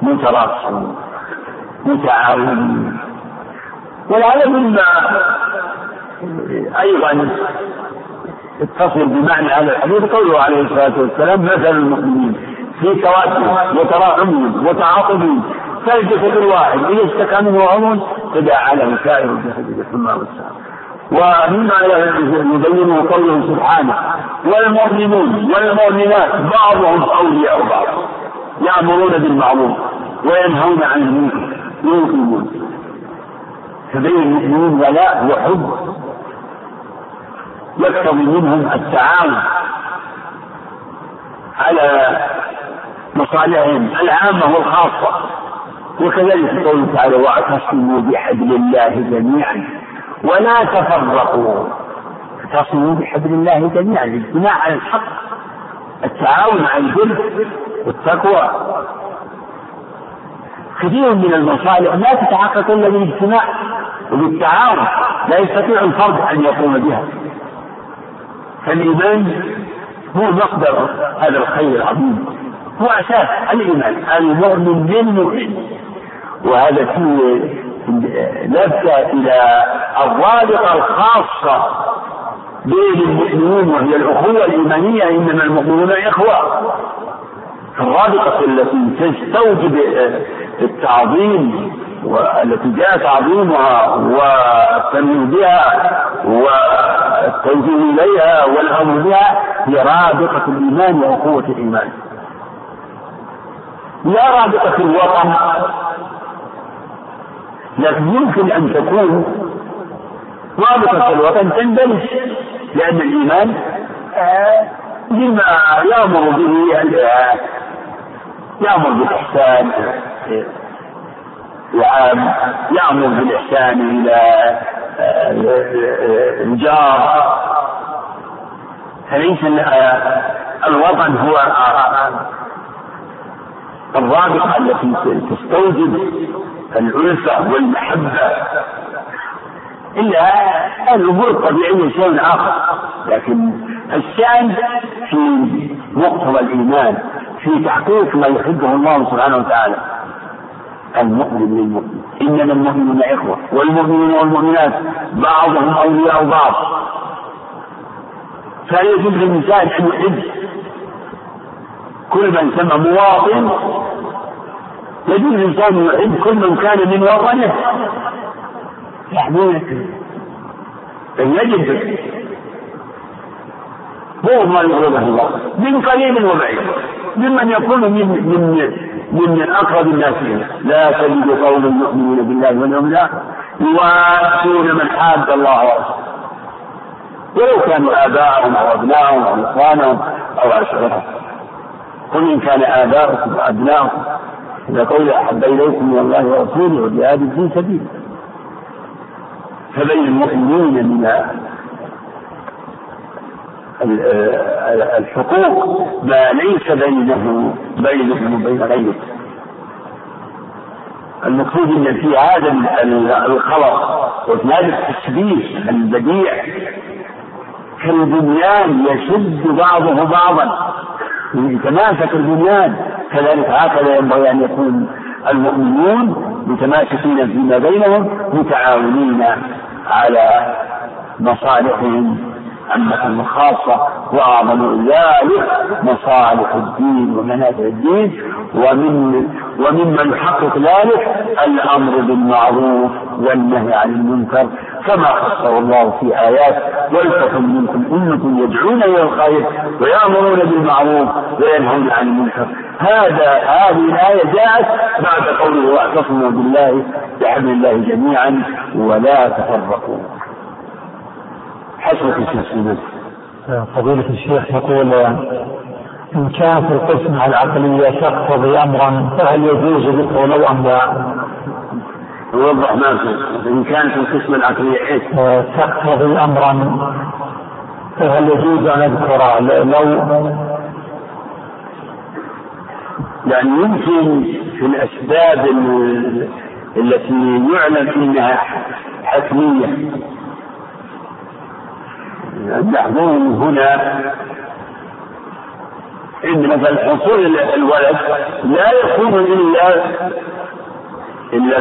Speaker 1: متراصون متعاونين والعلم مما أيضا يتصل بمعنى هذا الحديث قوله عليه الصلاة والسلام مثل المؤمنين في توادهم وتراحمهم وتعاطفهم كالجسد الواحد إذا اشتكى منه عمر إذا علم سائر بحجة السماء والسماء ومما يبينه قوله سبحانه والمؤمنون والمؤمنات بعضهم أولياء بعض يأمرون بالمعروف وينهون عن المنكر ينقذون فبين المؤمنين ولاء وحب يقتضي منهم التعاون على مصالحهم العامة والخاصة وكذلك قوله تعالى واعتصموا بحبل الله جميعا ولا تفرقوا اعتصموا بحبل الله جميعا الاجتماع على الحق التعاون على البر والتقوى كثير من المصالح لا تتحقق الا بالاجتماع وبالتعاون لا يستطيع الفرد ان يقوم بها فالايمان هو مقدر هذا الخير العظيم هو أساس الإيمان المؤمن للمؤمن وهذا فيه لفتة إلى الرابطة الخاصة بين المؤمنين وهي الأخوة الإيمانية إنما المؤمنون إخوة الرابطة التي تستوجب التعظيم والتي جاء تعظيمها والتنويه بها والتوجيه إليها والأمر بها هي رابطة الإيمان وقوة الإيمان لا رابطة في الوطن لكن يمكن أن تكون رابطة في الوطن تندمج لأن الإيمان آه، مما يأمر به يأمر بالإحسان وعام يأمر بالإحسان إلى آه، الجار فليس آه، الوطن هو الرابطة التي تستوجب الألفة والمحبة إلا الأمور الطبيعية شيء آخر لكن الشأن في مقتضى الإيمان في تحقيق ما يحبه الله سبحانه وتعالى المؤمن للمؤمن إنما المؤمنون إخوة والمؤمنون والمؤمنات بعضهم أولياء بعض فلا يجوز للإنسان أن يحب كل من سمى مواطن يجوز الإنسان يحب كل من كان من وطنه يعني يجب هو ما يغلبه الله من قريب وبعيد ممن يكون من من من اقرب الناس اليه لا تجد قوم يؤمنون بالله واليوم الاخر يوافقون من حاد الله ورسوله ولو كانوا اباءهم او ابناءهم او اخوانهم او اشعرهم قل إن كان آباؤكم وأبناؤكم اذا قول أحب إليكم من الله ورسوله وجهاد في سبيله فبين المؤمنين من الحقوق ما ليس بينه بينهم وبين غيره المقصود ان في هذا الخلق وفي هذا التشبيه البديع كالبنيان يشد بعضه بعضا لتماسك البنيان كذلك هكذا ينبغي أن يكون المؤمنون متماسكين فيما بينهم متعاونين على مصالحهم عامة خاصة وأعظم ذلك مصالح الدين ومنافع الدين ومن ومما يحقق ذلك الأمر بالمعروف والنهي عن المنكر كما خصه الله في آيات ولتكن منكم إنكم يدعون إلى الخير ويأمرون بالمعروف وينهون عن المنكر هذا هذه الآية جاءت بعد قوله واعتصموا بالله بحبل الله جميعا ولا تفرقوا حسرة في
Speaker 5: فضيلة الشيخ يقول إن كانت القسمة العقلية تقتضي أمرا فهل يجوز ذكره لو أم لا؟
Speaker 1: يوضح ما إن كانت القسمة العقلية
Speaker 5: إيش؟ تقتضي أمرا فهل يجوز أن أذكره لو
Speaker 1: يعني يمكن في الأسباب التي يعلم أنها حتمية المحظور هنا إن مثلا حصول الولد لا يكون إلا إلا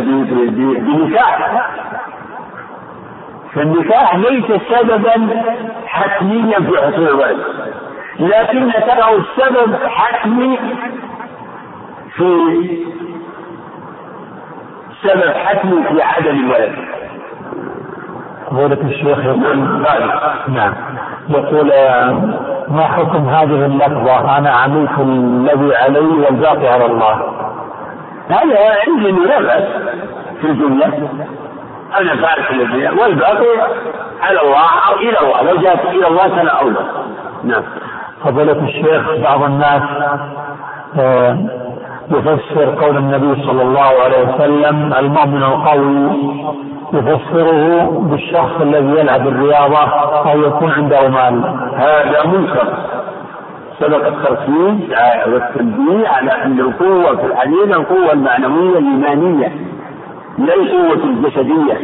Speaker 1: بنكاح فالنكاح ليس سببا حتميا في حصول الولد لكن ترى السبب حتمي في سبب حتمي في عدم الولد
Speaker 5: فضيلة الشيخ يقول نعم يقول ما حكم هذه اللفظة أنا عملت الذي علي والباقي على الله
Speaker 1: هذا عندي لا بأس في الجملة أنا فارس الذي والباقي على الله أو إلى الله لو جاءت إلى الله فأنا أولى نعم فضيلة الشيخ
Speaker 5: بعض
Speaker 1: الناس
Speaker 5: آه، يفسر قول النبي صلى الله عليه وسلم المؤمن القوي يفسره بالشخص الذي يلعب الرياضة أو يكون عنده مال
Speaker 1: هذا منكر سبق التركيز والتنبيه على أن القوة في الحديث القوة المعنوية الإيمانية لا القوة الجسدية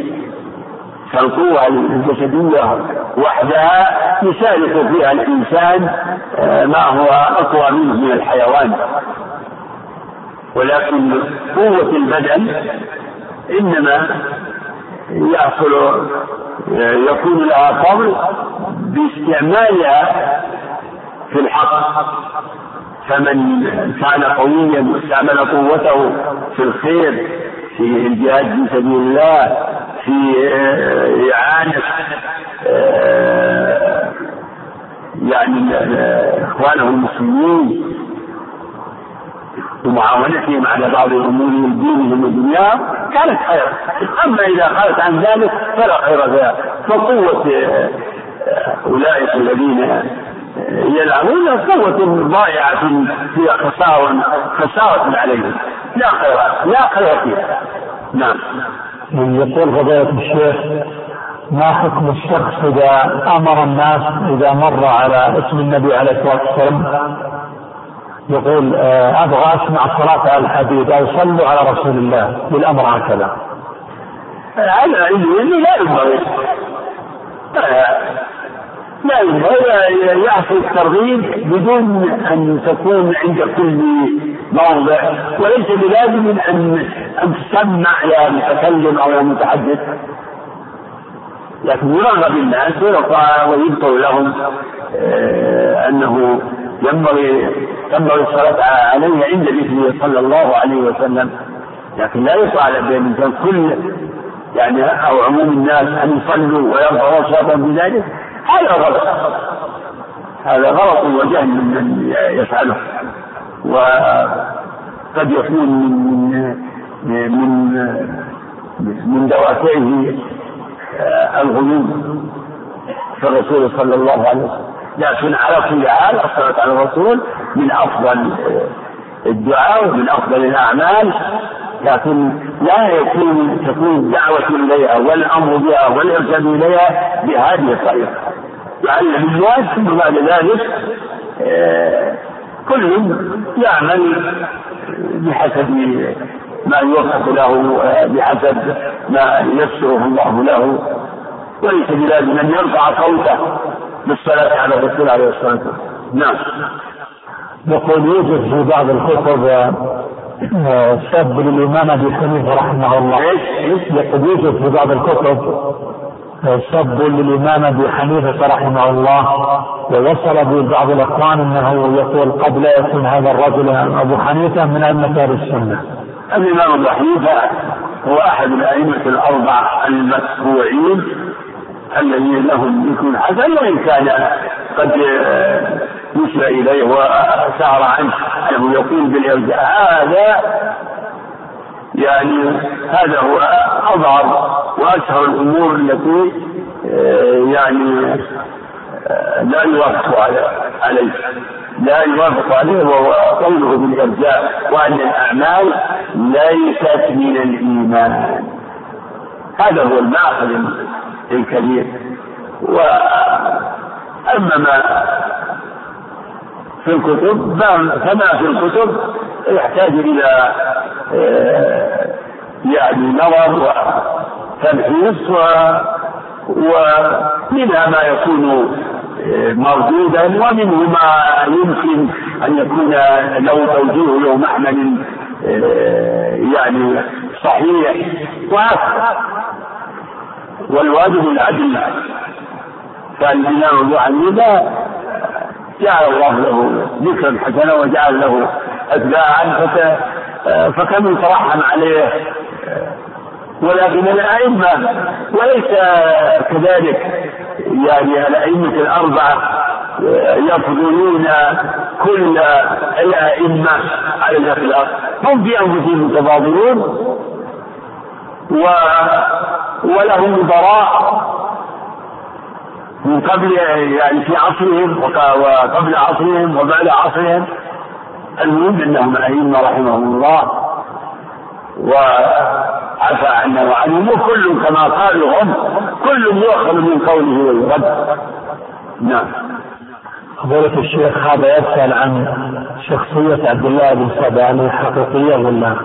Speaker 1: فالقوة الجسدية وحدها يشارك فيها الإنسان آه، ما هو أقوى منه من الحيوان ولكن قوة البدن إنما يحصل يكون لها فضل باستعمالها في الحق فمن كان قويا واستعمل قوته في الخير في الجهاد في سبيل الله في آه، إعانة آه، يعني آه، إخوانه المسلمين ومعاونتهم على بعض امورهم دينهم ودنياهم كانت خير اما اذا خلت عن ذلك فلا خير فيها فقوه آه، اولئك الذين آه، يلعبون قوة ضائعة فيها خسارة خسارة عليهم لا خير لا خير فيها نعم يقول
Speaker 5: فضيلة الشيخ ما حكم الشخص إذا أمر الناس إذا مر على اسم النبي عليه الصلاة والسلام يقول آه، ابغى اسمع صلاه على الحديد او صلوا على رسول الله بالامر هكذا.
Speaker 1: على علمي لا ينبغي. لا ينبغي ياخذ الترغيب بدون ان تكون عند كل موضع وليس بلازم ان ان تسمع يا متكلم او يا متحدث. لكن يرغب الناس ويبطل لهم آه، انه ينبغي ينبغي الصلاة عليه عند ذكره صلى الله عليه وسلم لكن لا يصح على بين كل يعني أو عموم الناس أن يصلوا ويرفعوا أصواتهم بذلك هذا غلط هذا غلط وجهل من يفعله وقد يكون من من من, من دوافعه آه، الغلو في الرسول صلى الله عليه وسلم لكن على كل حال الصلاة على الرسول من أفضل الدعاء ومن أفضل الأعمال لكن لا يكون تكون الدعوة إليها والأمر بها والإرشاد إليها بهذه الطريقة يعني لأن الناس ثم بعد ذلك آه، كل يعمل بحسب ما يوفق له بحسب ما يسره الله له وليس بلازم أن يرفع صوته بالصلاة على الرسول عليه الصلاة والسلام نعم
Speaker 5: يقول يوجد في بعض الكتب سب آه، آه، للإمام أبي حنيفة رحمه الله يقول يوجد في بعض الكتب سب آه، للإمام أبي حنيفة رحمه الله ووصل ببعض الإخوان أنه يقول قد لا يكون هذا الرجل أبو حنيفة من أئمة أهل السنة
Speaker 1: الإمام أبو حنيفة هو أحد الأئمة الأربعة المتبوعين الذي لهم ذكر حسن وإن كان قد نسب إليه وسار عنه أنه يقول بالإرجاء هذا يعني هذا هو أظهر وأشهر الأمور التي يعني لا يوافق عليه لا يوافق عليه وهو قوله بالإرجاء وأن الأعمال ليست من الإيمان هذا هو المأخذ الكبير وأما ما في الكتب فما في الكتب يحتاج إلى آه، يعني نظر وتمحيص و ومنها ما يكون آه، مردودا ومنه ما يمكن أن يكون له توجيه له آه، محمل يعني صحيح والواجب العدل فالإمام أبو حنيفة جعل الله له ذكرا حسنا وجعل له أتباعا فكم يترحم عليه ولكن الأئمة وليس كذلك يعني الأئمة الأربعة يفضلون كل الأئمة على الأخلاق هم في أنفسهم متفاضلون و وله نظراء من قبل يعني في عصرهم وقبل عصرهم وبعد عصرهم المهم انهم ائمه رحمهم الله وعفى عنا وعنهم وكل كما قالوا هم كل يؤخذ من قوله ويرد نعم
Speaker 5: فضيلة الشيخ هذا يسأل عن شخصية عبد الله بن سبع هل حقيقية ولا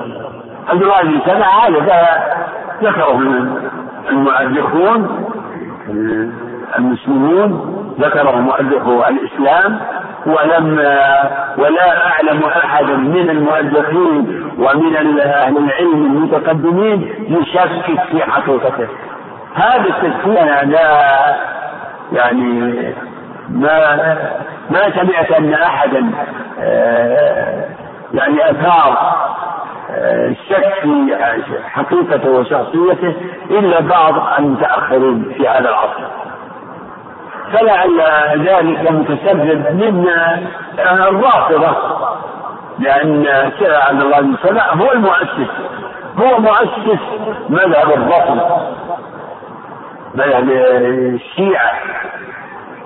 Speaker 1: الجواز السبعة هذا ذكره المؤرخون المسلمون ذكره مؤرخو الإسلام ولم ولا أعلم أحدا من المؤرخين ومن أهل العلم المتقدمين يشكك في حقيقته هذا التشكيك أنا لا يعني ما ما سمعت أن أحدا آه، يعني أثار الشك في حقيقته وشخصيته إلا بعض المتأخرين في هذا العصر فلعل ذلك متسبب من الرافضة لأن الشيخ عبد الله بن سبع هو المؤسس هو مؤسس مذهب الرفض مذهب الشيعة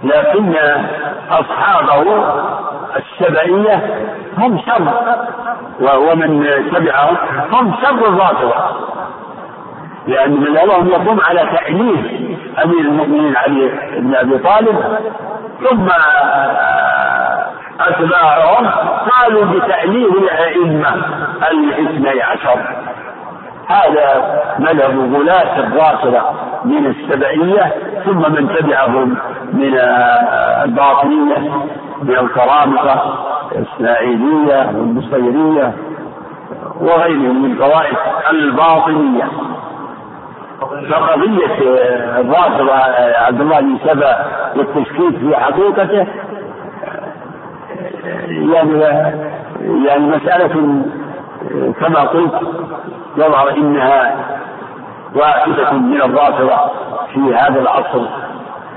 Speaker 1: لكن أصحابه السبعية هم شر ومن تبعهم هم شر الرافضة لأن من الله يقوم على تأليف أمير المؤمنين علي بن أبي طالب ثم أتباعهم قالوا بتأليف الأئمة الاثني عشر هذا مذهب غلاة الرافضة من السبعية ثم من تبعهم من الباطنية من القرامطة الإسماعيلية والنصيرية وغيرهم من طوائف الباطنية فقضية الرافضة عبد الله بن سبا والتشكيك في حقيقته يعني يعني مسألة كما قلت يظهر انها واحدة من الرافضة في هذا العصر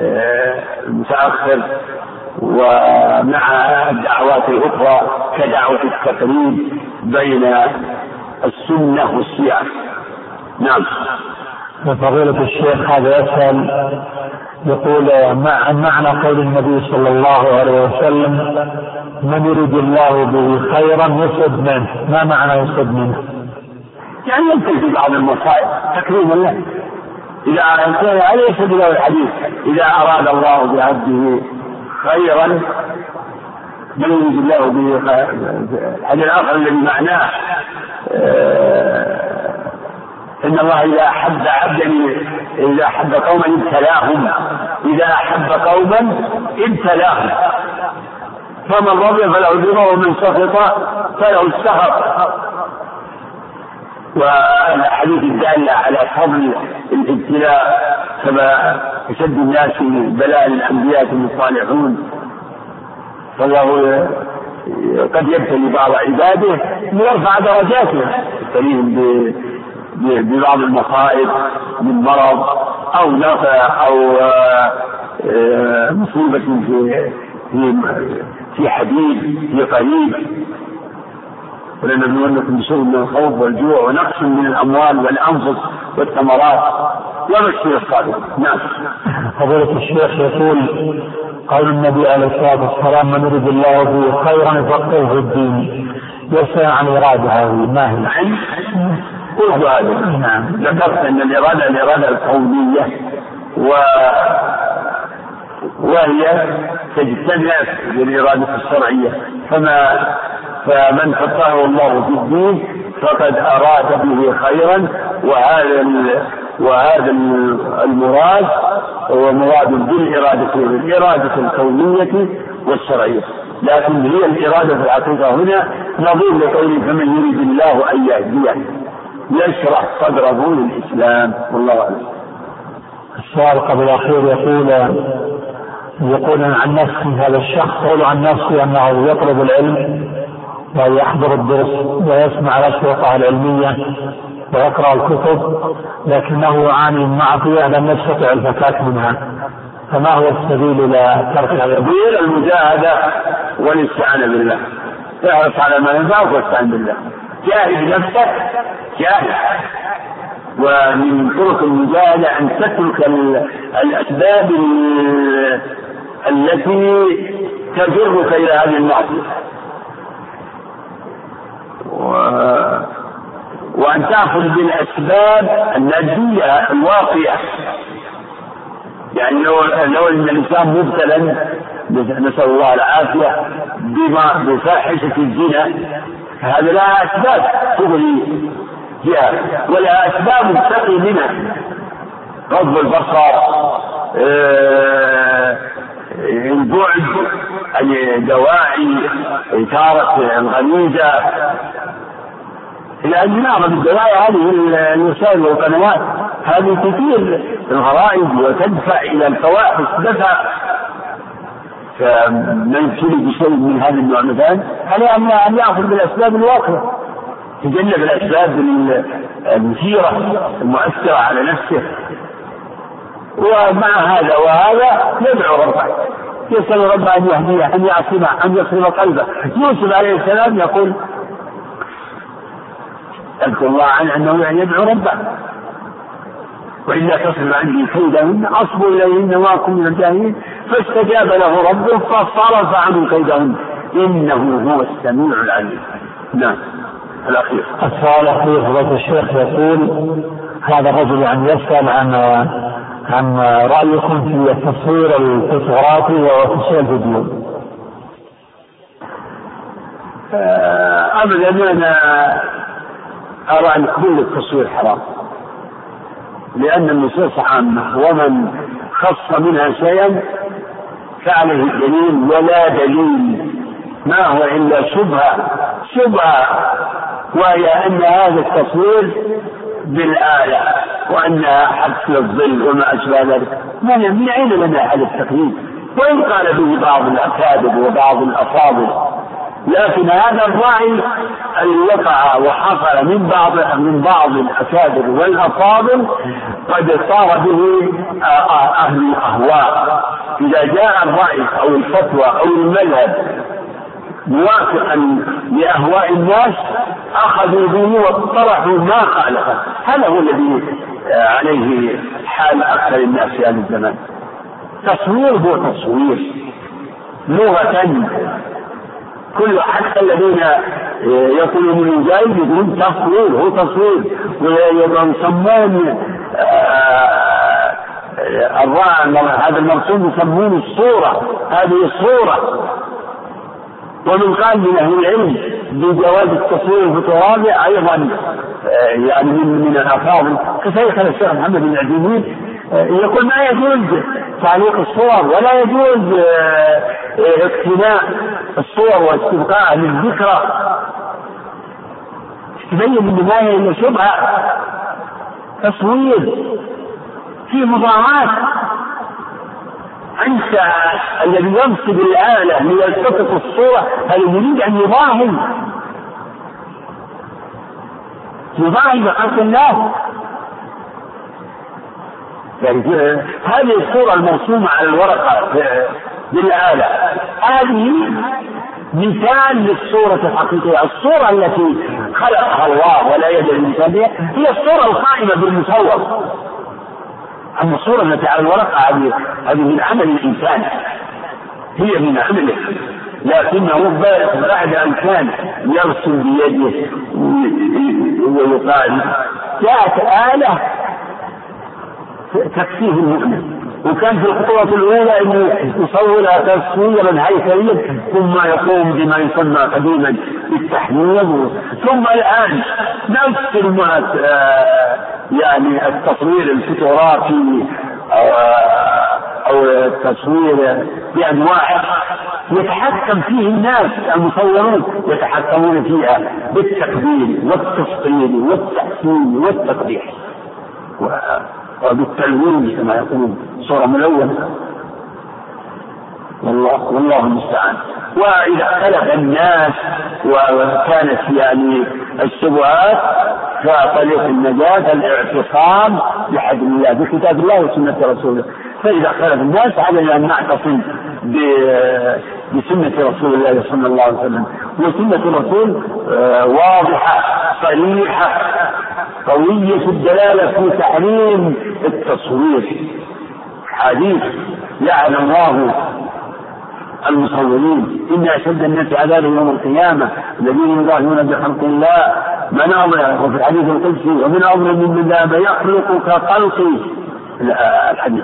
Speaker 1: آه، المتأخر ومع الدعوات الأخرى كدعوة التقريب بين السنة والسياسة نعم
Speaker 5: فضيلة الشيخ هذا يسأل يقول مع معنى قول النبي صلى الله عليه وسلم من يريد الله به خيرا يسد منه ما معنى يسد منه
Speaker 1: يعني يمكن في بعض المصائب تكريما له إذا هذا يسد له الحديث إذا أراد الله بعبده خيرا بل يريد الله به الحديث الآخر الذي معناه آه، إن الله إذا أحب عبدا إذا أحب قوما ابتلاهم إذا أحب قوما ابتلاهم فمن رضي فله الرضا ومن سخط فله السخط والاحاديث الداله على فضل الابتلاء كما اشد الناس بلاء الانبياء ثم الصالحون فالله قد يبتلي بعض عباده ليرفع درجاته يبتليهم ببعض المصائب من مرض او نفع او آه، مصيبه في في في حديد في قريب ولنبلونكم بشيء من الخوف والجوع ونقص من الاموال والانفس والثمرات وبشر الصابرين نعم
Speaker 5: فضيلة الشيخ يقول قول النبي عليه الصلاة والسلام من يريد الله به خيرا يفقهه في الدين يسأل عن إرادة هذه ما
Speaker 1: هي؟ العلم قلت هذا نعم ذكرت أن الإرادة الإرادة الكونية و وهي تجتمع بالإرادة الشرعية فما فمن فقهه الله في الدين فقد أراد به خيرا وهذا وهذا المراد هو مراد بالاراده الإرادة الكونية والشرعية لكن هي الإرادة في الحقيقة هنا نظير لقوله فمن يريد الله أن يهديه يشرح صدره للإسلام والله أعلم
Speaker 5: السؤال قبل الأخير يقول يقول عن نفسي هذا الشخص يقول عن نفسي أنه يطلب العلم وأن يحضر الدرس ويسمع الأشرطة العلمية ويقرأ الكتب لكنه يعاني من معصية لم يستطع الفكاك منها فما هو السبيل إلى ترك هذا
Speaker 1: المجاهدة والاستعانة بالله اعرف على ما ينفعك واستعن بالله جاهد نفسك جاهد ومن طرق المجاهدة أن تترك الأسباب التي تجرك إلى هذه المعصية و... وأن تأخذ بالأسباب المادية الواقية يعني لو لو أن الإنسان مبتلى نسأل الله العافية بما بفاحشة الزنا هذا لها أسباب تغري فيها ولها أسباب تقي منها غض البصر آه، البعد عن دواعي إثارة إلى لأن نعرف الدواعي هذه الوسائل والقنوات هذه تثير الغرائز وتدفع إلى الفواحش دفع فمن سلك شيء من هذا النوع مثلا عليه أن يأخذ بالأسباب الواقعة تجنب الأسباب المثيرة المؤثرة على نفسه ومع هذا وهذا يدعو ربه يسأل ربه أن يهديه أن يعصمه أن يصرف قلبه يوسف عليه السلام يقول اذكر الله عنه أنه يعني يدعو ربه وإلا تصرف عني كيدهن أصب إليهن وأكن من الجاهلين فاستجاب له ربه فصرف عنه كيدهن إنه هو السميع العليم نعم
Speaker 5: الأخير السؤال
Speaker 1: الأخير
Speaker 5: فضيلة الشيخ يقول هذا الرجل يعني يسأل عن عن رأيكم في التصوير الفوتوغرافي وتصوير الفيديو.
Speaker 1: أبدا آه، أنا أرى أن كل التصوير حرام لأن النصوص عامة ومن خص منها شيئا فعليه الدليل ولا دليل ما هو إلا شبهة شبهة وهي أن هذا التصوير بالآلة وأنها حبس للظل وما أشبه ذلك من أين لنا هذا التقليد وإن قال به بعض الأكابر وبعض الأفاضل لكن هذا الرأي الذي وقع وحصل من بعض من بعض الأكابر والأفاضل قد صار به آه، آه، أهل الأهواء إذا جاء الرأي أو الفتوى أو المذهب موافقا لأهواء الناس أخذوا به واطرحوا ما خالفه هذا هو الذي آه، عليه حال أكثر الناس في هذا الزمان تصوير هو تصوير لغة كل حتى الذين آه، يقولون الجاهل يقولون تصوير هو تصوير ويسمون آه، هذا المرسوم يسمونه الصورة هذه الصورة ومن قال من أهل العلم بجواز التصوير المتواضع أيضا آه، يعني من من الأفاضل كشيخ الشيخ محمد بن عثيمين آه، يقول ما يجوز تعليق الصور ولا يجوز آه، اقتناء الصور واستبقاء للذكرى تبين ان ما هي الا شبهه تصوير في مضاعات أنت الذي ينصب الآلة ليلتقط الصورة هل يريد أن يضاهي يضاهي بخلق الله يعني هذه الصورة المرسومة على الورقة بالآلة هذه مثال للصورة الحقيقية، الصورة التي خلقها الله ولا يدري الإنسان هي الصورة القائمة بالمصور أما الصورة التي على الورقة هذه هذه من عمل الإنسان هي من عمله لكنه بعد أن كان يرسم بيده ويقال جاءت آلة تكفيه المؤمن وكان في الخطوة الأولى أن يصورها تصويرا هيكليا ثم يقوم بما يسمى قديما بالتحميض ثم الآن نفس آه، يعني التصوير الفوتوغرافي أو آه، أو التصوير بأنواعه يتحكم فيه الناس المصورون يتحكمون فيها بالتقديم والتفصيل والتحسين والتقبيح وبالتلوين كما يقولون صورة ملونة والله والله المستعان وإذا اختلف الناس وكانت يعني الشبهات فطريق النجاة الاعتصام بحبل الله بكتاب الله وسنة رسوله فإذا اختلف الناس علينا أن نعتصم بسنة رسول الله صلى الله عليه وسلم وسنة الرسول آه، واضحة صريحة قوية الدلالة في تحريم التصوير حديث لعن الله المصورين إن أشد الناس عذابا يوم القيامة الذين يضاهون بخلق الله من أمر وفي الحديث القدسي ومن أمر من ذهب يخلق كخلقي الحديث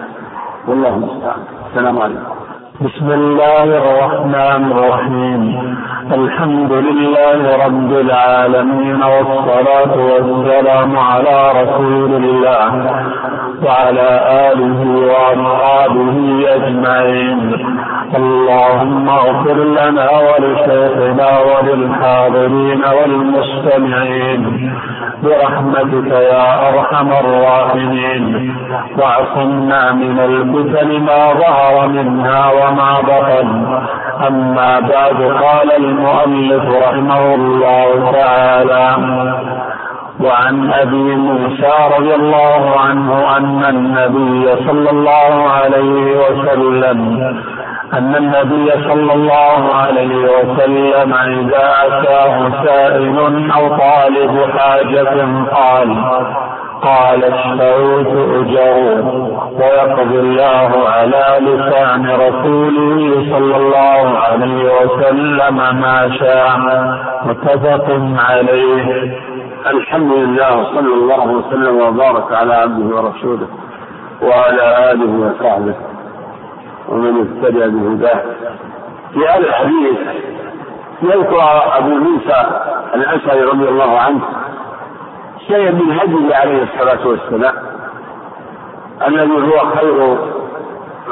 Speaker 1: والله المستعان السلام عليكم
Speaker 4: بسم الله الرحمن الرحيم الحمد لله رب العالمين والصلاة والسلام على رسول الله وعلى آله وأصحابه أجمعين اللهم اغفر لنا ولشيخنا وللحاضرين والمستمعين برحمتك يا أرحم الراحمين واعصمنا من الفتن ما ظهر منها وما ما بطن أما بعد قال المؤلف رحمه الله تعالى وعن ابي موسى رضي الله عنه ان النبي صلى الله عليه وسلم ان النبي صلى الله عليه وسلم اذا اتاه سائل او طالب حاجه قال قال الشوز أجر ويقضي الله على لسان رسوله صلى الله عليه وسلم ما شاء متفق عليه الحمد لله صلى الله وسلم وبارك على عبده ورسوله وعلى آله وصحبه ومن اهتدى بهداه في هذا الحديث يذكر أبو موسى الأشعري رضي الله عنه شيء من هدي عليه الصلاة والسلام الذي هو خير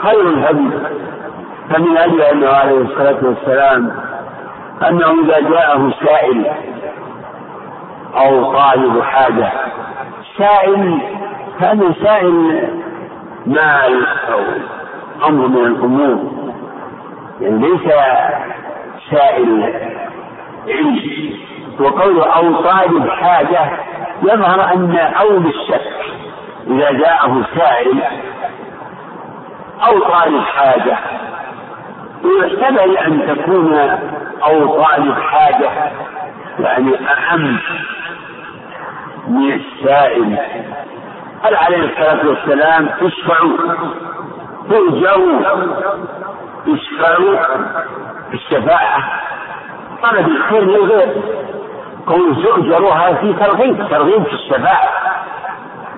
Speaker 4: خير الهدي فمن هدي أنه عليه الصلاة والسلام أنه إذا جاءه سائل أو طالب حاجة سائل كان سائل مال أو أمر من الأمور يعني ليس سائل علم وقوله أو طالب حاجة يظهر أن أول الشك إذا جاءه سائل أو طالب حاجة ويحتمل أن تكون أو طالب حاجة يعني أهم من السائل قال عليه الصلاة والسلام اشفعوا تؤجروا اشفعوا الشفاعة طلب الخير للغير قول تؤجرها في ترغيب ترغيب في الشفاعة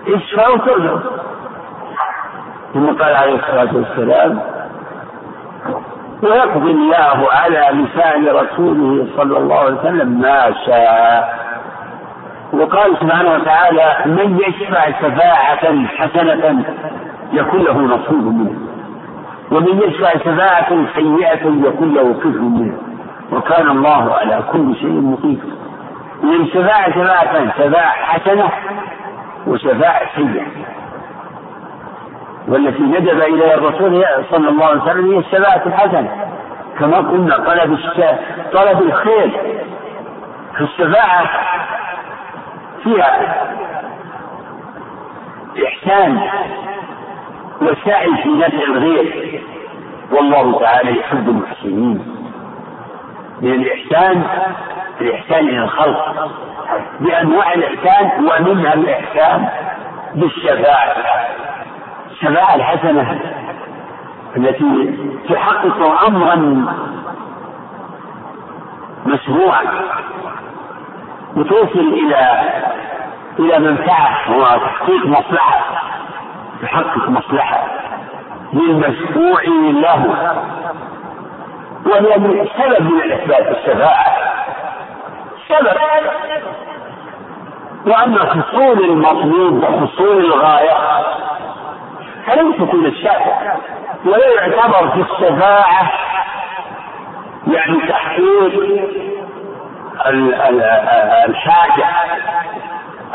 Speaker 4: اشفعوا تؤجروا ثم قال عليه الصلاة والسلام ويقضي الله على لسان رسوله صلى الله عليه وسلم ما شاء وقال سبحانه وتعالى من يشفع شفاعة حسنة يكون له نصيب منه ومن يشفع شفاعة سيئة يكون له كفر منه وكان الله على كل شيء مقيت من شفاعة شفاعتين شفاعة حسنة وشفاعة سيئة والتي ندب إليها الرسول صلى الله عليه وسلم هي الشفاعة الحسنة كما قلنا طلب طلب الخير في الشفاعة فيها إحسان وسعي في نفع الغير والله تعالى يحب المحسنين من الإحسان الإحسان إلى الخلق بأنواع الإحسان ومنها الإحسان بالشفاعة الشفاعة الحسنة التي تحقق أمرا مشروعا وتوصل إلى إلى منفعة وتحقيق مصلحة تحقق مصلحة للمشفوع له وهي سبب من اثبات الشفاعه سبب واما حصول المطلوب وحصول الغايه فلم تكون الشفاعه ولا يعتبر في الشفاعه يعني تحقيق الحاجه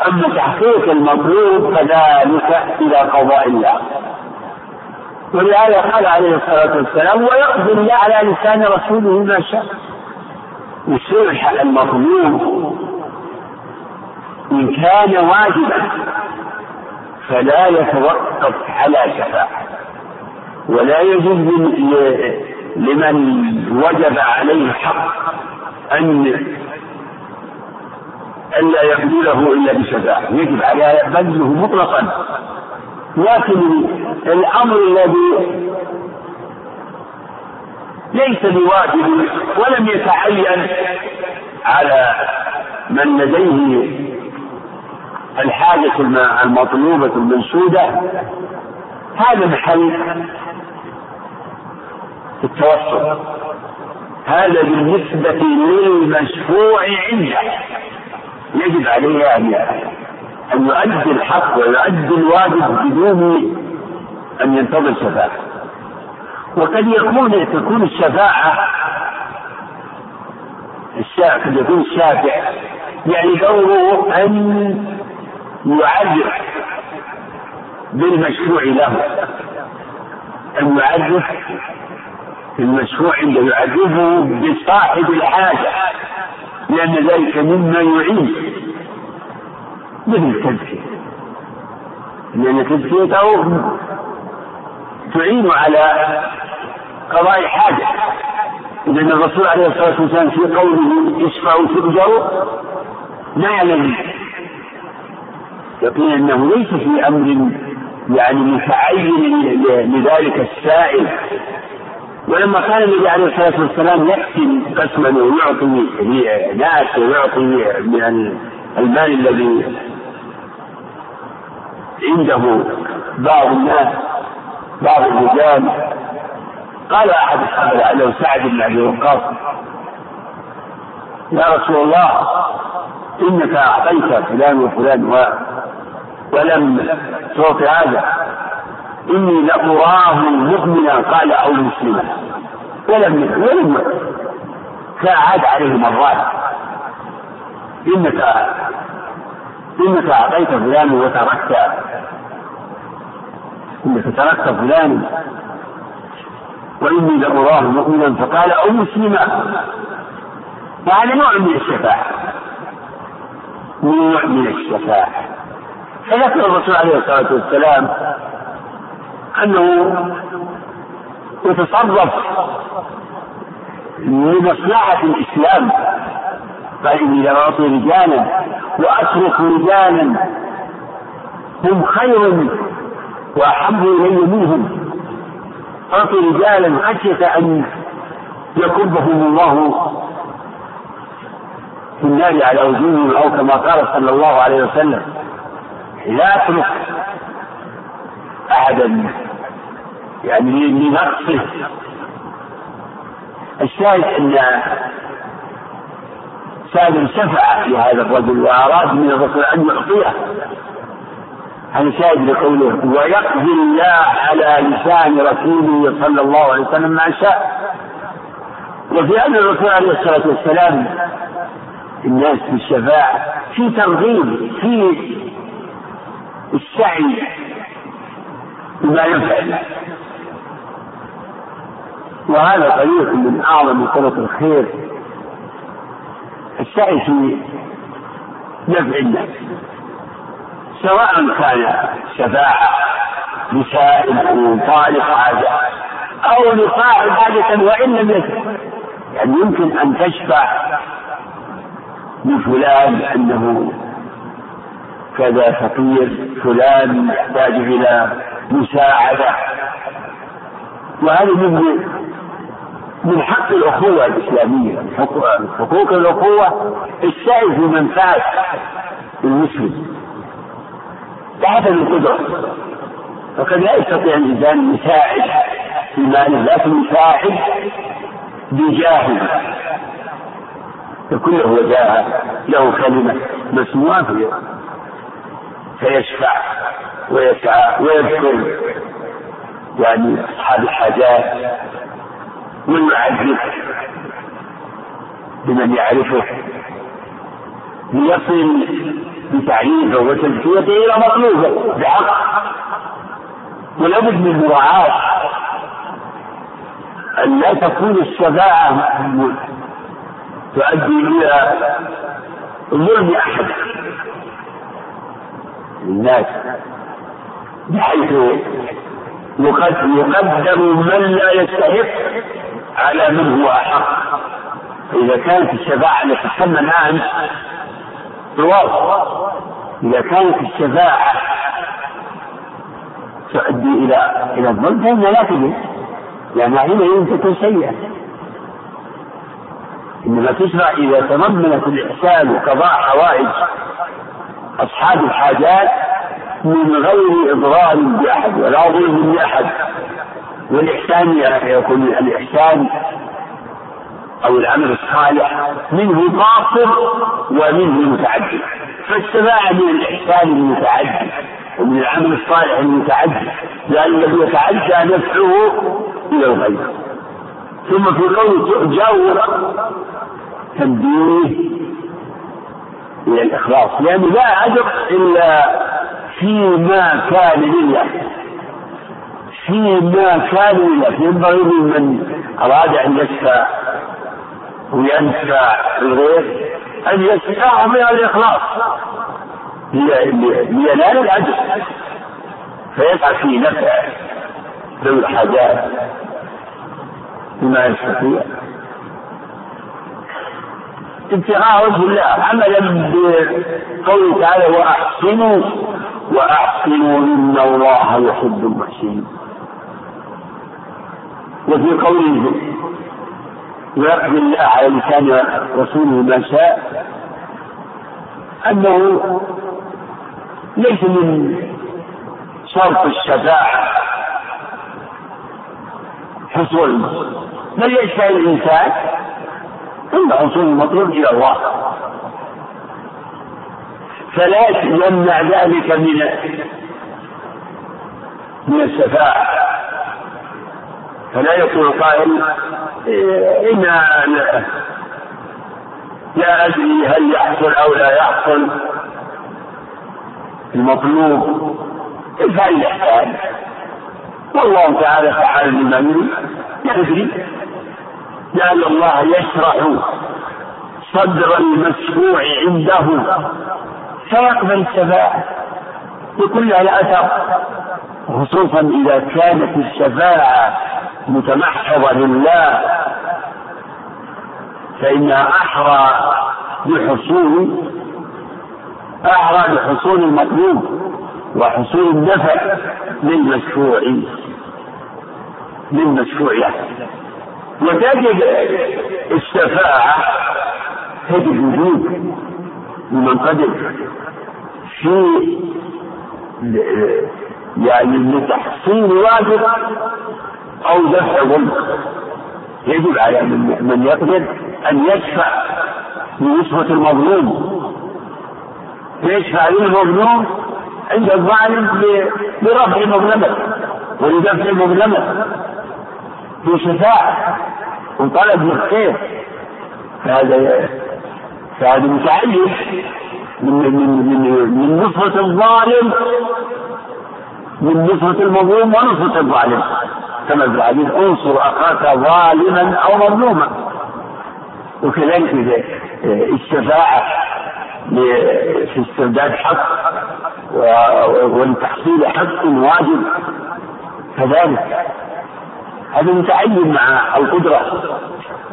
Speaker 4: اما تحقيق المطلوب فذلك الى قضاء الله ولهذا قال عليه الصلاة والسلام ويقضي الله على لسان رسوله ما شاء يصلح المظلوم إن كان واجبا فلا يتوقف على شفاعة ولا يجوز لمن وجب عليه حق أن ألا يبذله إلا بشفاعة يجب على بذله مطلقا لكن الأمر الذي ليس بواجب ولم يتعين على من لديه الحاجة المطلوبة المنشودة هذا محل التوسط هذا بالنسبة للمشفوع عنده يجب عليه أن أن يؤدي الحق ويؤدي الواجب بدون أن ينتظر شفاعة وقد يكون تكون الشفاعة الشافع يكون الشافع يعني دوره أن يعرف بالمشروع له أن يعرف المشروع اللي يعرفه بصاحب الحاجة لأن ذلك مما يعيش مثل التزكية لأن تزكيته تعين على قضاء الحاجة لأن الرسول عليه الصلاة والسلام في قوله اشفع تؤجر ما يعلم يقول أنه ليس في أمر يعني متعين لذلك السائل ولما قال النبي عليه الصلاه والسلام يقسم قسما ويعطي ناس ويعطي من المال الذي عنده بعض الناس بعض الرجال قال أحد الصحابة له سعد بن أبي وقاص يا رسول الله إنك أعطيت فلان وفلان و ولم تعطي هذا إني لأراه مؤمنا قال أو مسلما ولم ولم ساعد عليه مرات إنك انك اعطيت فلان وتركت انك تركت فلان واني لاراه مؤمنا فقال او مسلما فهذا نوع من الشفاعه نوع من الشفاعه فذكر الرسول عليه الصلاه والسلام انه يتصرف لمصلحه الاسلام فاني اني رجالا وأترك رجالا هم خير وأحب إلي منهم أعطي رجالا خشية أن يكبهم الله في النار على وجوههم أو كما قال صلى الله عليه وسلم لا أترك أحدا يعني لنقصه الشاهد أن السائل شفع لهذا الرجل وأراد من الرسول أن يعطيه عن شاهد لقوله ويقضي الله على لسان رسوله صلى الله عليه وسلم ما شاء وفي أن الرسول عليه الصلاة والسلام الناس في الشفاعة في ترغيب في السعي بما ينفع الناس وهذا طريق من أعظم طرق الخير السعي في نفع الناس سواء كان شفاعة لسائل أو طالب حاجة أو لصاحب حاجة وإن لم يعني يمكن أن تشفع لفلان أنه كذا فقير فلان يحتاج إلى مساعدة وهذا من من حق الأخوة الإسلامية حقوق الأخوة السائد في منفعة المسلم بعد القدرة فقد لا يستطيع الإنسان أن يساعد في ماله لكن يساعد بجاهه يكون له جاه له كلمة مسموعة في فيشفع ويسعى ويذكر يعني أصحاب الحاجات ويعرف بمن يعرفه ليصل بتعريفه وتزكيته إلى مطلوبه بحق ولا بد من مراعاة أن لا تكون الشفاعة تؤدي إلى ظلم أحد الناس بحيث يقدم من لا يستحق على من هو أحق إذا كانت الشفاعة اللي تسمى الآن جواز إذا كانت الشفاعة تؤدي إلى إلى الظلم فإنها لا تجوز لأنها هنا تكون سيئة إنما تشرع إذا تضمنت الإحسان وقضاء حوائج أصحاب الحاجات من غير إضرار بأحد ولا ظلم لأحد والإحسان يعني يكون الإحسان أو العمل الصالح منه قاصر ومنه متعدد فالسماع من الإحسان المتعدد ومن العمل الصالح المتعدد لأن الذي يتعدى نفعه إلى الغيب ثم في قول جاور تنبيه إلى الإخلاص لأن يعني لا أجر إلا فيما كان لله فيما كانوا ينبغي لمن أراد أن يشفع وينفع الغير أن يشفعه من الإخلاص لينال الأجر فيسعى في نفع ذوي الحاجات بما يستطيع ابتغاء وجه الله عملا بقوله تعالى واحسنوا واحسنوا ان الله يحب المحسنين وفي قوله ويقضي الله على لسان رسوله ما شاء أنه ليس من شرط الشفاعة حصول بل يشفع الإنسان عند حصول المطلوب إلى الله فلا يمنع ذلك من من الشفاعة فلا يكون قائل إيه، إن لا أدري هل يحصل أو لا يحصل المطلوب الفعل يحتاج والله تعالى فعال لمن يدري لأن الله يشرح صدر المشروع عنده فيقبل الشفاعة بكل الاثر أثر خصوصا إذا كانت الشفاعة متمحضة لله فإنها أحرى بحصول أحرى بحصول المطلوب وحصول النفع للمشروع للمشروع له وتجد الشفاعة تجد وجود لمن قدر في يعني لتحصيل واجب أو ظلم يجب على من يقدر أن يدفع بنسبة المظلوم يدفع للمظلوم عند الظالم لرفع مظلمته ولدفع مظلمته بشفاعة وطلب الخير فهذا فهذا متعلق من من من من نصرة الظالم من نصرة المظلوم ونصرة الظالم كما في الحديث انصر اخاك ظالما او مظلوما وكذلك الشفاعة في استرداد حق ولتحصيل حق واجب كذلك هذا متعين مع القدرة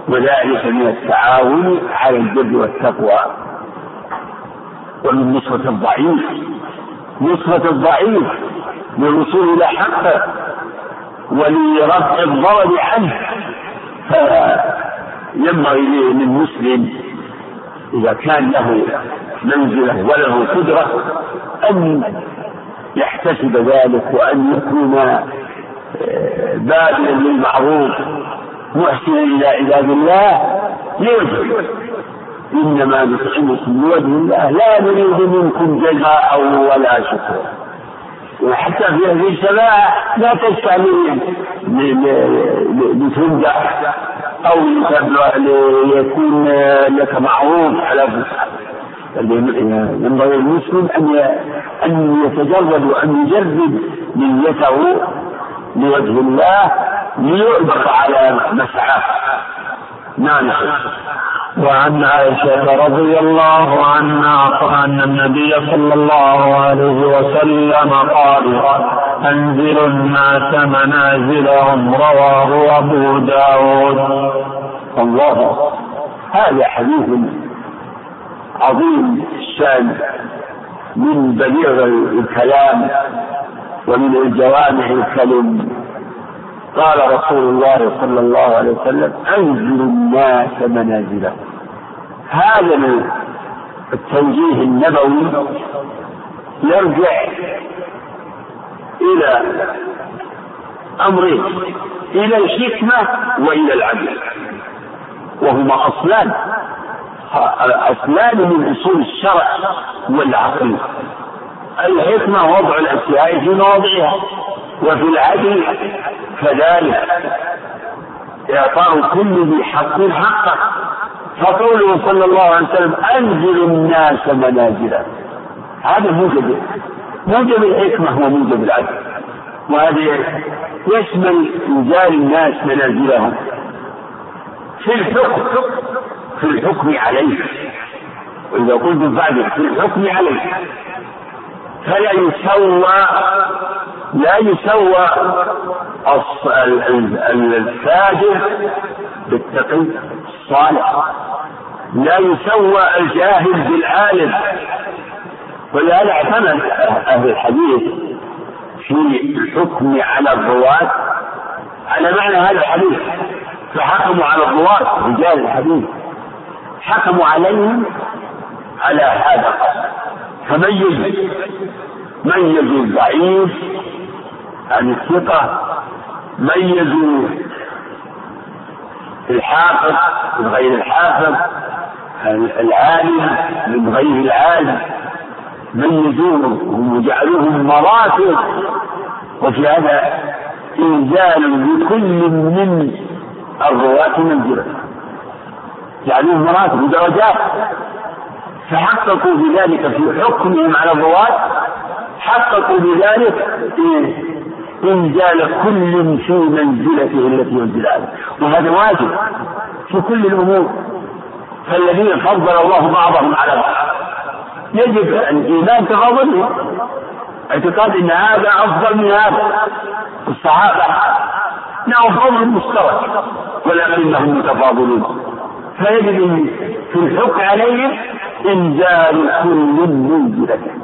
Speaker 4: وذلك من التعاون على البر والتقوى ومن نصرة الضعيف نصرة الضعيف للوصول إلى حقه ولرفع الضرر عنه فينبغي للمسلم إذا كان له منزلة وله قدرة أن يحتسب ذلك وأن يكون آه، بادلا للمعروف محسنا إلى عباد الله لوجه إنما نطعمكم لوجه الله لا نريد منكم جزاء ولا شكرا وحتى في هذه السماء لا تستعمل لتنجح أو ليكون لك معروف على ينبغي المسلم أن أن يتجرد وأن يجرد نيته لوجه الله ليؤبق على مسعاه نعم وعن عائشة رضي الله عنها أن النبي صلى الله عليه وسلم قال أنزل الناس منازلهم رواه أبو داود الله هذا حديث عظيم الشان من بليغ الكلام ومن الجوامع الكلم قال رسول الله صلى الله عليه وسلم أنزل الناس منازلهم هذا التوجيه النبوي يرجع إلى أمرين إلى الحكمة وإلى العدل وهما أصلان أصلان من أصول الشرع والعقل الحكمة وضع الأشياء في مواضعها وفي العدل كذلك إعطاء كل ذي حق حقه فقوله صلى الله عليه وسلم أنزل الناس منازلا هذا موجب موجب الحكمة وموجب العدل وهذا يشمل إنزال الناس منازلهم في الحكم في الحكم عليه وإذا قلت بعد في الحكم عليه فلا يسوى لا يسوى الفاجر بالتقي الصالح لا يسوى الجاهل بالعالم ولهذا اعتمد اهل الحديث في الحكم على الرواة على معنى هذا الحديث فحكموا على الرواة رجال الحديث حكموا عليهم على هذا القصد ميز ميزوا الضعيف عن الثقة ميزوا الحافظ من غير الحافظ العالم من غير العالم ميزوهم وجعلوهم مراتب وفي هذا إنزال لكل من الرواة منزلة جعلوهم مراتب ودرجات فحققوا بذلك في حكمهم على الرواة حققوا بذلك إنزال كل في منزلته التي ينزل عليه وهذا واجب في كل الأمور فالذين فضل الله بعضهم على بعض يجب الإيمان تفاضله اعتقاد أن هذا أفضل من هذا الصحابة نعم فضل مشترك ولكنهم متفاضلون فيجب في الحكم عليهم إنزال كل منزلته